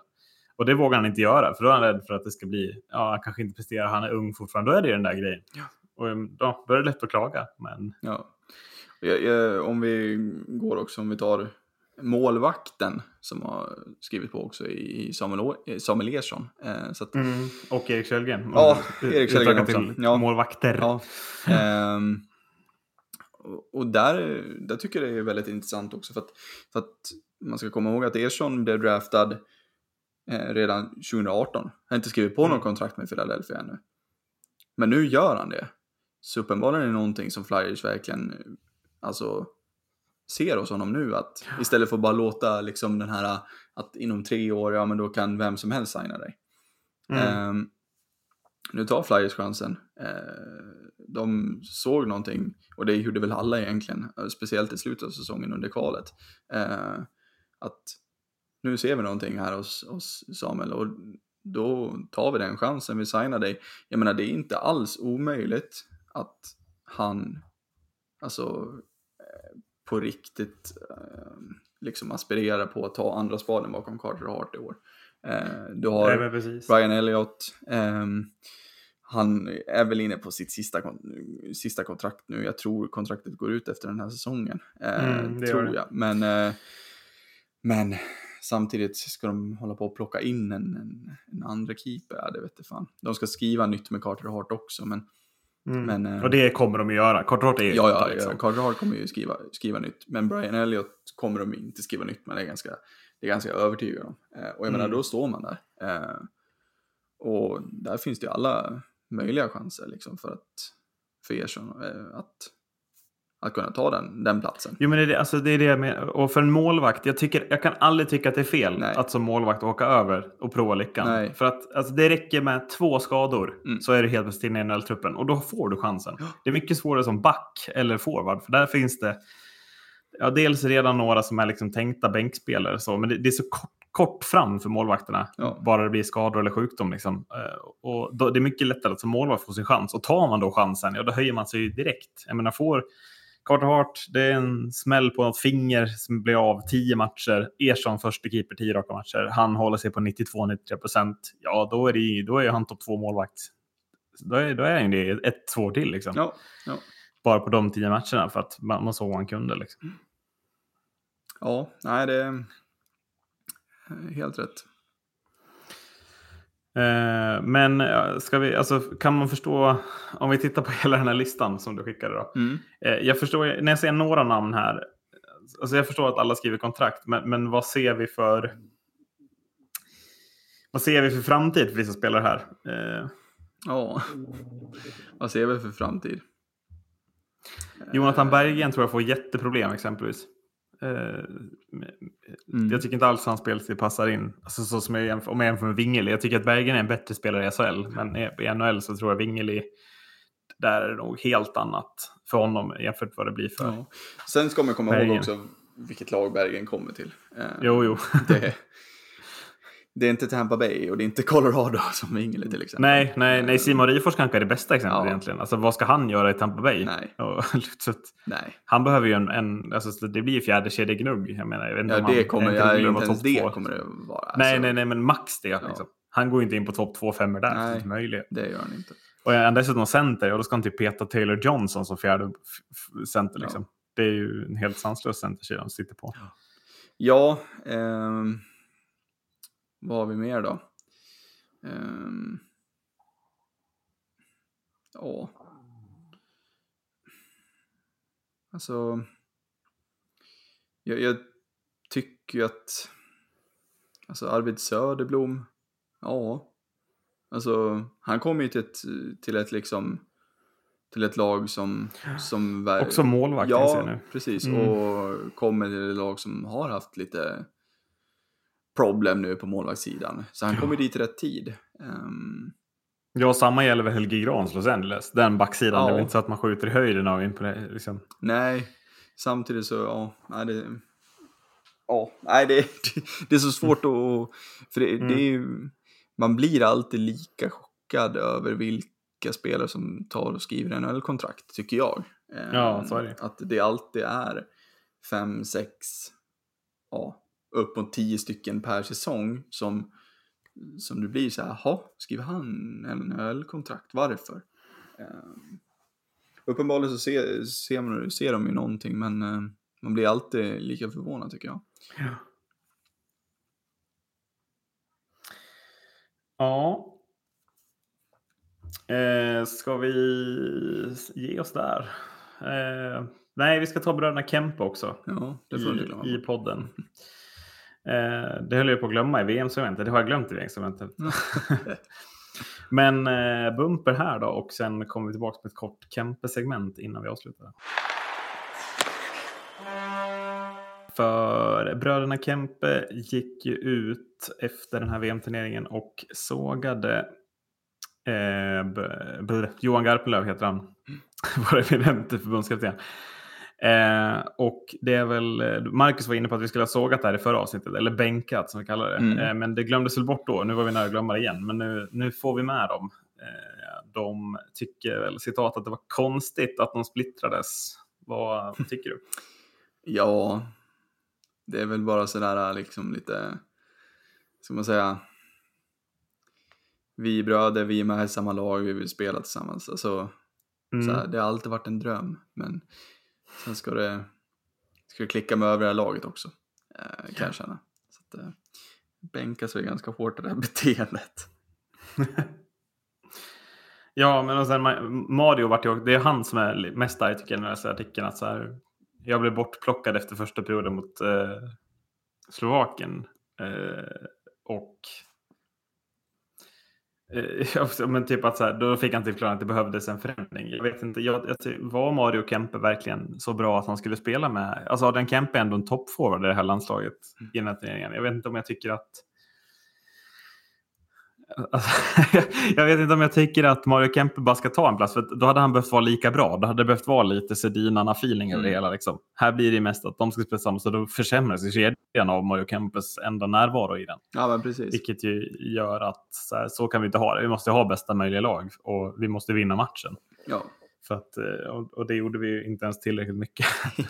Speaker 1: Och det vågar han inte göra, för då är han rädd för att det ska bli, ja, han kanske inte presterar, han är ung fortfarande. Då är det ju den där grejen.
Speaker 2: Ja.
Speaker 1: Och um, då, då är det lätt att klaga. Men
Speaker 2: ja. Om vi går också, om vi tar målvakten som har skrivit på också i Samuel, eh, Samuel Ersson. Eh, så att,
Speaker 1: Och Erik Källgren.
Speaker 2: Ja, Erik Källgren också. Ja.
Speaker 1: målvakter.
Speaker 2: Ja. Ehm, och- där, där tycker jag det är väldigt intressant också för att, för att man ska komma ihåg att Ersson blev draftad eh, redan 2018. Han har inte skrivit på något
Speaker 1: Mm.
Speaker 2: kontrakt med Philadelphia ännu. Men nu gör han det. Så uppenbarligen är det någonting som Flyers verkligen alltså, ser hos honom nu. Att istället för att bara låta liksom den här att inom tre år, ja men då kan vem som helst signa dig.
Speaker 1: Mm.
Speaker 2: Ehm, nu tar Flyers chansen. Eh, de såg någonting, och det gjorde väl alla egentligen, eh, speciellt i slutet av säsongen under kvalet. Eh, att nu ser vi någonting här hos, hos Samuel och då tar vi den chansen, vi signar dig. Jag menar, det är inte alls omöjligt att han, alltså eh, på riktigt eh, liksom aspirerar på att ta andra spaden bakom Carter Hart i år. Eh, du har
Speaker 1: Nej.
Speaker 2: Brian Elliott. ehm, han är väl inne på sitt sista, sista kontrakt nu. Jag tror kontraktet går ut efter den här säsongen.
Speaker 1: Mm, det
Speaker 2: tror jag. Men, men samtidigt ska de hålla på och plocka in en, en, en andra keeper. Ja, det vet fan. De ska skriva nytt med Carter Hart också. Men
Speaker 1: Mm.
Speaker 2: men, eh,
Speaker 1: och det kommer de att göra. Kort är ju
Speaker 2: ja, ja,
Speaker 1: liksom.
Speaker 2: ja, Carter Hart kommer ju skriva, skriva nytt. Men Brian Elliott kommer de inte skriva nytt med. Det är ganska, det är ganska övertygad om. Eh, och jag menar,
Speaker 1: Mm.
Speaker 2: då står man där. Eh, och där finns det ju alla möjliga chanser liksom för att för Ersson eh, att, att kunna ta den, den platsen.
Speaker 1: Jo, men det är det, alltså, det är det menar. Och för en målvakt, jag, tycker, jag kan aldrig tycka att det är fel
Speaker 2: Nej.
Speaker 1: att som målvakt åka över och prova lyckan.
Speaker 2: Nej.
Speaker 1: För att alltså, det räcker med två skador
Speaker 2: Mm.
Speaker 1: så är du helt inne i NHL-truppen och då får du chansen.
Speaker 2: Ja.
Speaker 1: Det är mycket svårare som back eller forward, för där finns det ja, dels redan några som är liksom tänkta bänkspelare, så, men det, det är så kort, kort fram för målvakterna,
Speaker 2: Ja.
Speaker 1: bara det blir skador eller sjukdom. Liksom. Eh, Och då, det är mycket lättare att som målvakt få sin chans. Och tar man då chansen, ja, då höjer man sig direkt. Jag menar, får Carter Hart, det är en smäll på något finger som blir av 10 matcher. Ersson första keeper 10 raka matcher. Han håller sig på 92-93 procent. Ja, då är, det, då är han topp två målvakt. Då är, då är han det ett, två till liksom.
Speaker 2: Ja, ja.
Speaker 1: Bara på de 10 matcherna för att man, man såg vad han kunde. Liksom.
Speaker 2: ja nej det är helt rätt.
Speaker 1: Eh, men eh, ska vi, alltså, kan man förstå, om vi tittar på hela den här listan som du skickade då.
Speaker 2: Mm.
Speaker 1: Eh, jag förstår, när jag ser några namn här, alltså jag förstår att alla skriver kontrakt, men, men vad ser vi för vad ser vi för framtid för vissa spelare här? Eh,
Speaker 2: Ja, vad ser vi för framtid?
Speaker 1: Jonathan Berggren tror jag får jätteproblem exempelvis. Eh,
Speaker 2: Mm.
Speaker 1: Jag tycker inte alls hans spelstil passar in. Alltså, så som jag jämför, om jag jämför med Wingeli. Jag tycker att Berggren är en bättre spelare i SHL. Men i i NHL så tror jag Wingeli, där är det nog helt annat för honom jämfört med vad det blir för.
Speaker 2: Ja. Sen ska man komma
Speaker 1: Bergen.
Speaker 2: ihåg också vilket lag Bergen kommer till. Eh,
Speaker 1: Jo, jo.
Speaker 2: Det, det är inte Tampa Bay och det är inte Colorado som Ingele till exempel.
Speaker 1: nej, nej, nej, Simon Rifors kanske är det bästa exemplet
Speaker 2: Ja.
Speaker 1: egentligen. Alltså vad ska han göra i Tampa Bay?
Speaker 2: Nej.
Speaker 1: Och, att
Speaker 2: Nej,
Speaker 1: han behöver ju en, en alltså, det blir ju fjärde kedjegnugg. Jag menar, jag vet inte
Speaker 2: ja,
Speaker 1: om han
Speaker 2: det kommer,
Speaker 1: är
Speaker 2: jag,
Speaker 1: gnugg
Speaker 2: inte ens det
Speaker 1: två.
Speaker 2: kommer det vara.
Speaker 1: Nej,
Speaker 2: Alltså,
Speaker 1: nej, nej, men max det. Liksom. Han går inte in på topp två femmor där.
Speaker 2: Nej.
Speaker 1: Det är inte möjligt.
Speaker 2: Det gör han inte.
Speaker 1: Och är han dessutom center, ja, då ska han typ peta Taylor Johnson som fjärde center. Liksom. Det är ju en helt sanslös centersida han sitter på.
Speaker 2: Ja, ehm, vad har vi mer då? Ehm, ja. Alltså, jag, jag tycker ju att, alltså Arvid Söderblom, ja, alltså han kommer ju till ett, till ett liksom, till ett lag som, som
Speaker 1: Också målvakt
Speaker 2: Ja,
Speaker 1: nu.
Speaker 2: precis.
Speaker 1: Mm.
Speaker 2: Och kommer till ett lag som har haft lite problem nu på målvaktssidan. Så han kommer dit i rätt tid. Ehm,
Speaker 1: Ja, samma gäller väl Helge Grans Los Angeles. Den backsidan,
Speaker 2: Ja.
Speaker 1: det är väl inte så att man skjuter i höjden av in på det. Liksom.
Speaker 2: nej, samtidigt så, ja, nej, det... Ja, nej, det, det är så svårt att... För det,
Speaker 1: Mm.
Speaker 2: det är ju... Man blir alltid lika chockad över vilka spelare som tar och skriver NHL-kontrakt, tycker jag. Ehm,
Speaker 1: Ja, så är det.
Speaker 2: Att det alltid är fem, sex, ja, upp mot tio stycken per säsong som, som du blir så här, jaha, skriver han NHL-kontrakt? Varför? Um, uppenbarligen så ser, ser, man, ser de ju någonting, men eh, man blir alltid lika förvånad tycker jag.
Speaker 1: Ja. Eh, ska vi ge oss där? Eh, nej, vi ska ta bröderna Kempe också.
Speaker 2: Ja, det får du inte glömma.
Speaker 1: i, i podden. Eh, det höll jag på att glömma i VM-segmentet. Det har jag glömt i VM-segmentet. Men eh, bumper här då och sen kommer vi tillbaka med ett kort Kempe-segment innan vi avslutar. För bröderna Kempe gick ju ut efter den här VM-turneringen och sågade eh, Johan Garpenlöv heter han. Var det benämnt förbundskapten. Eh, och det är väl, eh, Marcus var inne på att vi skulle ha sågat det här i förra avsnittet, eller bänkat som vi kallar det.
Speaker 2: Mm.
Speaker 1: Eh, men det glömdes väl bort då, nu var vi nära att glömma det igen. Men nu, nu får vi med dem. Eh, de tycker väl, citat, att det var konstigt att de splittrades. Vad tycker du?
Speaker 2: Ja, det är väl bara sådär liksom lite, ska man säga, vi är bröder, vi är med i samma lag, vi vill spela tillsammans. Alltså,
Speaker 1: Mm.
Speaker 2: så här, det har alltid varit en dröm, men sen ska det, ska det klicka med övriga laget också, eh, kan jag känna. Så att, eh, bänkas väl ganska hårt i det här beteendet.
Speaker 1: Ja, men och sen Ma- Mario vart ju, det är han som är mest arg tycker jag när jag läser artikeln. Att så här, jag blev bortplockad efter första perioden mot eh, Slovakien. Eh, och Eh, ja, men typ att så här, då fick han typ till förklaring att det behövdes en förändring. Jag vet inte, jag, jag, var Mario Kempe verkligen så bra att han skulle spela med? Alltså Adrian Kempe är ändå en toppforward i det här landslaget i den här turneringen. Jag vet inte om jag tycker att Alltså, jag vet inte om jag tycker att Mario Kempe bara ska ta en plats, för då hade han behövt vara lika bra. Då hade det behövt vara lite Sedinarna-feeling över det
Speaker 2: Mm.
Speaker 1: hela. Liksom. Här blir det mest att de ska spela tillsammans och då försämras kedjan av Mario Kempes enda närvaro i den.
Speaker 2: Ja, men precis.
Speaker 1: Vilket ju gör att så, här, så kan vi inte ha det. Vi måste ha bästa möjliga lag och vi måste vinna matchen.
Speaker 2: Ja.
Speaker 1: För att, eh, och, det gjorde vi ju inte ens tillräckligt mycket.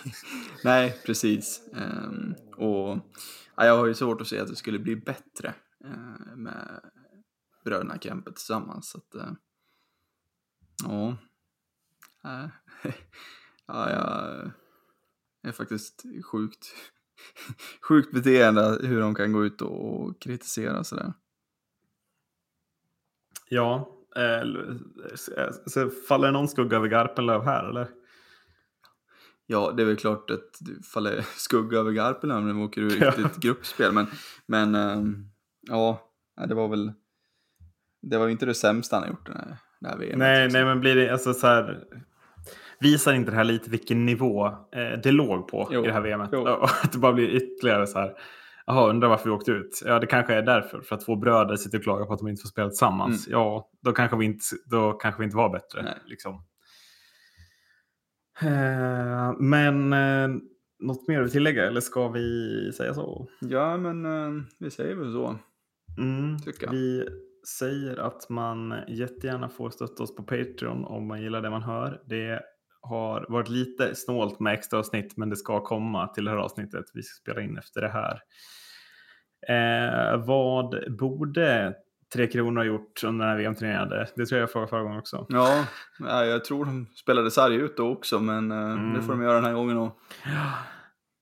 Speaker 2: Nej, precis. Ehm, och ja, jag har ju svårt att se att det skulle bli bättre eh, med bröderna Kempe tillsammans. Så att, eh, ja. Eh, ja, jag är faktiskt sjukt, sjukt beteende hur de kan gå ut och kritisera sådär.
Speaker 1: Ja. Eh, så faller det någon skugga över Garpenlöv här eller?
Speaker 2: Ja, det är väl klart att det faller skugga över Garpenlöv när de åker ur riktigt gruppspel. Men, men ähm, ja, det var väl det var ju inte det sämsta han har gjort den här, det här VM.
Speaker 1: Nej, nej, men blir det alltså så här. Visar inte det här lite vilken nivå eh, det låg på jo, i det här VMet? Jo. Att det bara blir ytterligare så här. Jaha, undrar varför vi åkte ut. Ja, det kanske är därför. För att två bröder sitter och klagar på att de inte får spela tillsammans. Mm. Ja, då kanske vi inte, då kanske vi inte var bättre. Nej. Liksom. Eh, men eh, något mer att tillägga eller ska vi säga så?
Speaker 2: Ja, men eh, vi säger väl så.
Speaker 1: Mm, vi säger att man jättegärna får stötta oss på Patreon om man gillar det man hör. Det har varit lite snålt med extra avsnitt men det ska komma till det här avsnittet vi ska spela in efter det här. Eh, vad borde Tre Kronor ha gjort under den här VM-turneringen? Det tror jag jag frågade förra gången också.
Speaker 2: Ja, jag tror de spelade sarg ut då också men eh, mm. det får de göra den här gången också.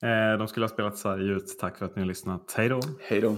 Speaker 1: Eh, de skulle ha spelat sarg ut. Tack för att ni har lyssnat. Hej då!
Speaker 2: Hej då!